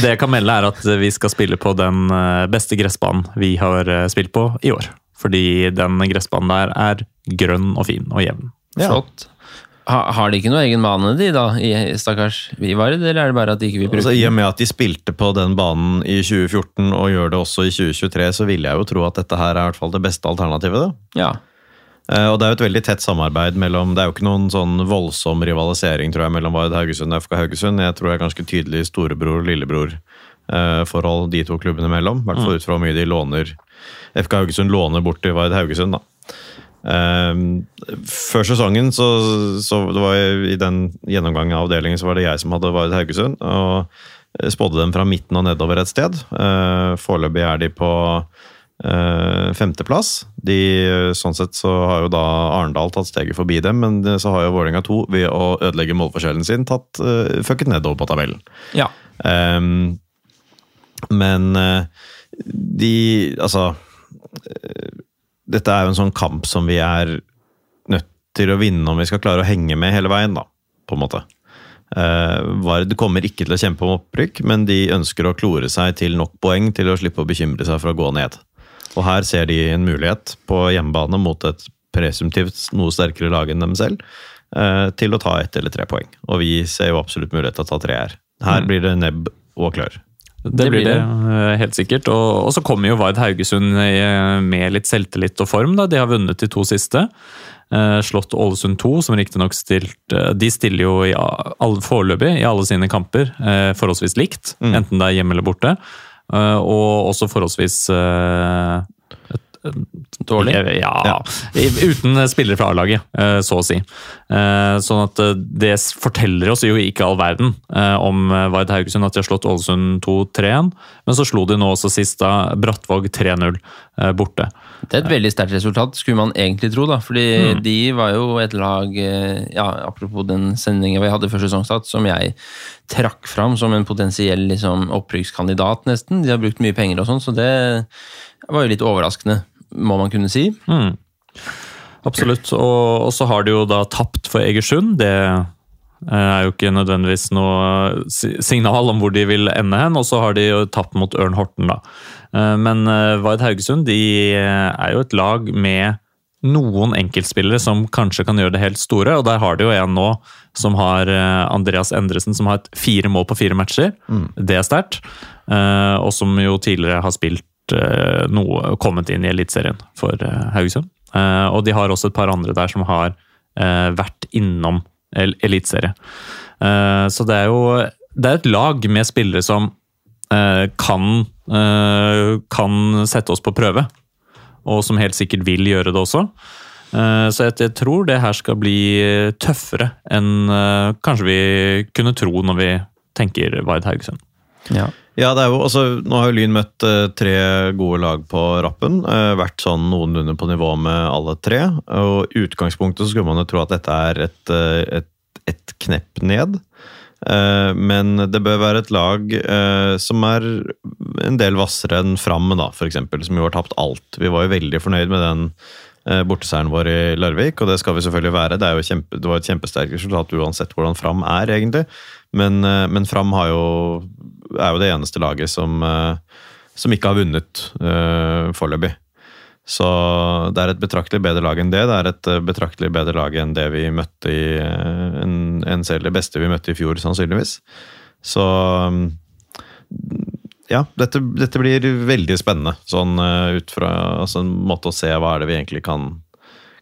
Det jeg kan melde, er at vi skal spille på den eh, beste gressbanen vi har eh, spilt på i år. Fordi den gressbanen der er grønn og fin og jevn. Ja. flott. Ha, har de ikke noe egen bane, de da, i stakkars Vivard, eller er det bare at de ikke vil bruke Altså, I og med at de spilte på den banen i 2014 og gjør det også i 2023, så vil jeg jo tro at dette her er i hvert fall det beste alternativet. da. Ja. Eh, Og det er jo et veldig tett samarbeid mellom Det er jo ikke noen sånn voldsom rivalisering tror jeg, mellom Vard Haugesund og FK Haugesund. Jeg tror det er ganske tydelig storebror-lillebror-forhold de to klubbene imellom. I hvert fall ut fra hvor mye de låner FK Haugesund låner bort til Vard Haugesund. da. Eh, før sesongen, så, så det var i den gjennomgangen av avdelingen, så var det jeg som hadde Vard Haugesund. og spådde dem fra midten og nedover et sted. Uh, Foreløpig er de på eh, femteplass. De, eh, sånn sett så har jo da Arendal tatt steget forbi dem, men eh, så har jo Vålerenga 2 ved å ødelegge målforskjellen sin tatt uh, fucket nedover på tabellen. Ja. Um, men uh, de Altså uh, Dette er jo en sånn kamp som vi er nødt til å vinne om vi skal klare å henge med hele veien, da, på en måte. Uh, Vard kommer ikke til å kjempe om opprykk, men de ønsker å klore seg til nok poeng til å slippe å bekymre seg for å gå ned. Og her ser de en mulighet på hjemmebane mot et presumptivt noe sterkere lag enn dem selv, eh, til å ta ett eller tre poeng. Og vi ser jo absolutt mulighet til å ta tre her. Her blir det nebb og klør. Det, Det blir det, eh, helt sikkert. Og, og så kommer jo Vard Haugesund eh, med litt selvtillit og form. da. De har vunnet de to siste. Eh, slått Ålesund 2, som riktignok stilt eh, De stiller jo i foreløpig i alle sine kamper eh, forholdsvis likt, Mm. enten det er hjemme eller borte. Eh, og også forholdsvis eh, Dårlig. Ja, ja. uten spillere fra A-laget, eh, så å si. Sånn at det forteller oss jo ikke all verden om Vard Haugesund at de har slått Ålesund 2-3-1. Men så slo de nå også sist da Brattvåg 3-0 eh, borte. Det er et veldig sterkt resultat, skulle man egentlig tro. da, fordi de var jo et lag eh, ja, Apropos den sendinga vi hadde før sesongstart, som jeg trakk fram som en potensiell liksom, opprykkskandidat, nesten. De har brukt mye penger og sånn, så det var jo litt overraskende, må man kunne si. Mm. Absolutt. Og, og så har de jo da tapt for Egersund. Det er jo ikke nødvendigvis noe signal om hvor de vil ende hen. Og så har de jo tapt mot Ørn Horten, da. Eh, Men eh, Vard Haugesund de eh, er jo et lag med noen enkeltspillere som kanskje kan gjøre det helt store, og der har de jo en nå som har eh, Andreas Endresen, som har et fire mål på fire matcher. Det er sterkt. Eh, Og som jo tidligere har spilt eh, noe, kommet inn i Eliteserien for eh, Haugesund. Eh, Og de har også et par andre der som har eh, vært innom eliteserie. Eh, Så det er jo det er et lag med spillere som eh, kan, eh, kan sette oss på prøve og som helt sikkert vil gjøre det også. Så jeg, tror det her skal bli tøffere enn kanskje vi kunne tro når vi tenker Vard Haugesund. Ja. Ja, det er jo, altså, Nå har jo Lyn møtt eh, tre gode lag på rappen. eh, vært sånn noenlunde på nivå med alle tre. og I utgangspunktet så skulle man jo tro at dette er et, eh, et, et knepp ned. Men det bør være et lag som er en del hvassere enn Fram, da, eksempel, som jo har tapt alt. Vi var jo veldig fornøyd med den borteseieren vår i Larvik, og det skal vi selvfølgelig være. Det, kjempe, det var et kjempesterkt resultat uansett hvordan Fram er, egentlig. Men, eh, men Fram jo, er jo det eneste laget som, eh, som ikke har vunnet uh, foreløpig. Så det er et betraktelig bedre lag enn det. Det er et eh, betraktelig bedre lag enn det vi møtte i eh, en, en selv det beste vi møtte i fjor, sannsynligvis. Så mm, ja, dette, dette blir veldig spennende. Sånn eh, ut fra altså, en måte å se hva er det vi egentlig kan,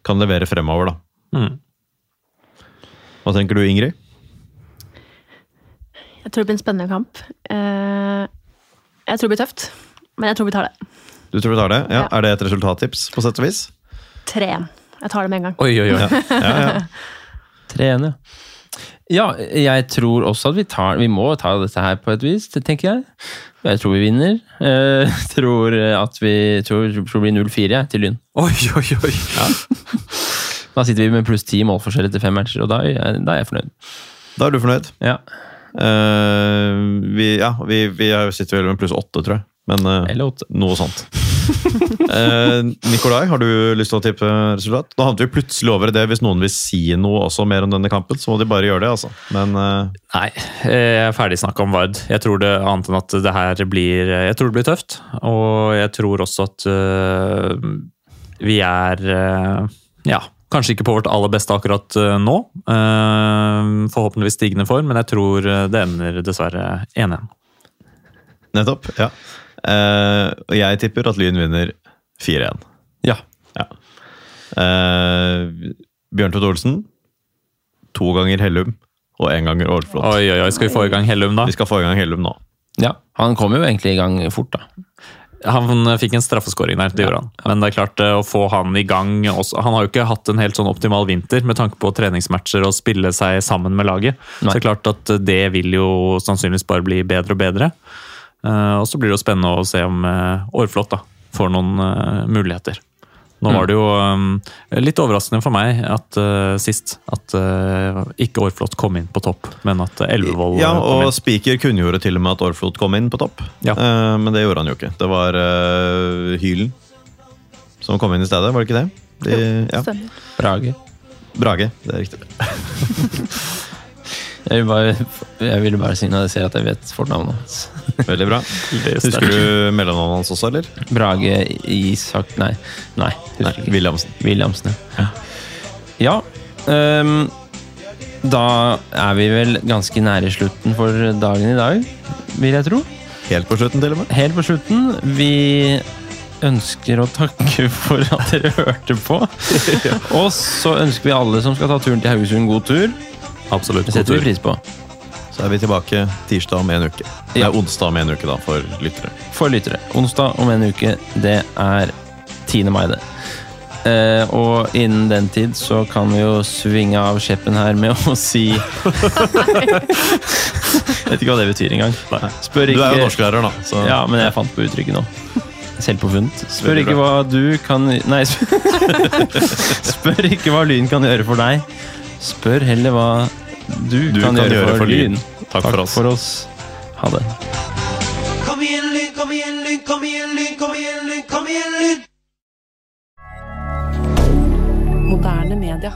kan levere fremover, da. Mm. Hva tenker du, Ingrid? Jeg tror det blir en spennende kamp. Eh, Jeg tror det blir tøft, men jeg tror vi tar det. Du tror vi tar det? Ja. Ja. Er det et resultattips, på sett og vis? 3-1. Jeg tar det med en gang. Oi, oi, oi. Ja, ja, Tre 3-1, ja. Ja, jeg tror også at vi tar Vi må ta dette her på et vis, det tenker jeg. Jeg tror vi vinner. Jeg tror at vi tror, tror det blir 0-4 jeg, til Lyn. oi, oi, oi. Da sitter vi med pluss ti målforskjell etter fem matcher, og da er jeg, da er jeg fornøyd. Da er du fornøyd? Ja. Uh, vi, ja, vi, vi er- sitter vel med pluss åtte, tror jeg. Men uh, noe sånt. Eh, Nikolai, har du lyst til å tippe resultat? Da havnet vi plutselig over i det. Hvis noen vil si noe også mer om denne kampen, så må de bare gjøre det. altså. Men eh, Nei, jeg er ferdig snakka om Vard. Jeg tror det annet enn at det her blir Jeg tror det blir tøft. Og jeg tror også at uh, vi er uh, Ja, kanskje ikke på vårt aller beste akkurat nå. Forhåpentligvis stigende form, men jeg tror det ender dessverre 1-1. nettopp. ja. Eh, og jeg tipper at Lyn vinner 4-1. Ja. Uh, Bjørn Tvedt Olsen, to ganger Hellum og én ganger Ålflot. Oi, oi, oi, skal vi få i gang Hellum, da? Vi skal få i gang Hellum nå. ja. Han kom jo egentlig i gang fort, da. Han fikk en straffeskåring der, det gjorde han. Men det er klart, eh, å få han i gang også. Han har jo ikke hatt en helt sånn optimal vinter med tanke på treningsmatcher og spille seg sammen med laget. Nei. Så det er klart at det vil jo sannsynligvis bare bli bedre og bedre. Eh, Og så blir det jo spennende å se om eh, Aarflot da, får noen eh, muligheter. Nå var det jo litt overraskende for meg at uh, sist at uh, ikke Aarflot kom inn på topp, men at Elvevold Ja, kom og. Spiker kunngjorde til og med at Orflot kom inn på topp. Ja. uh, men det gjorde han jo ikke. Det var eh, Hylen som kom inn i stedet, var det ikke det? De, ja. Brage. Brage, det er riktig. Jeg, vil bare, jeg ville bare signalisere at jeg vet fornavnet hans. Veldig bra. Husker du mellomnavnet hans også, eller? Brage Isak Nei. Nei, Nei. Williamsen. Williamsen, ja. Ja. um, da er vi vel ganske nære slutten for dagen i dag, vil jeg tro. Helt på slutten, til og med. Helt på slutten. Vi ønsker å takke for at dere hørte på. Og så ønsker vi alle som skal ta turen til Haugesund, god tur. Absolutt. Det setter vi pris på. Så er vi tilbake tirsdag om en uke. Ja. Nei, onsdag om en uke, da, for lyttere. For lyttere. Onsdag om en uke, det er 10. mai, det. Eh, og innen den tid så kan vi jo svinge av skjeppen her med å si Vet ikke hva det betyr engang. Spør Du er jo norsklærer, da. Så Ja, men jeg fant på uttrykket nå. Selvpåfunnet. Spør ikke hva du kan Nei, sp- spør ikke hva Lyn kan gjøre for deg. Spør heller hva du, Du kan, gjøre, for, Lyn. Takk for oss. for oss. Ha det. Kom igjen, Lyn, kom igjen, Lyn, kom igjen, Lyn, kom igjen, Lyn, kom igjen, Lyn! Moderne media.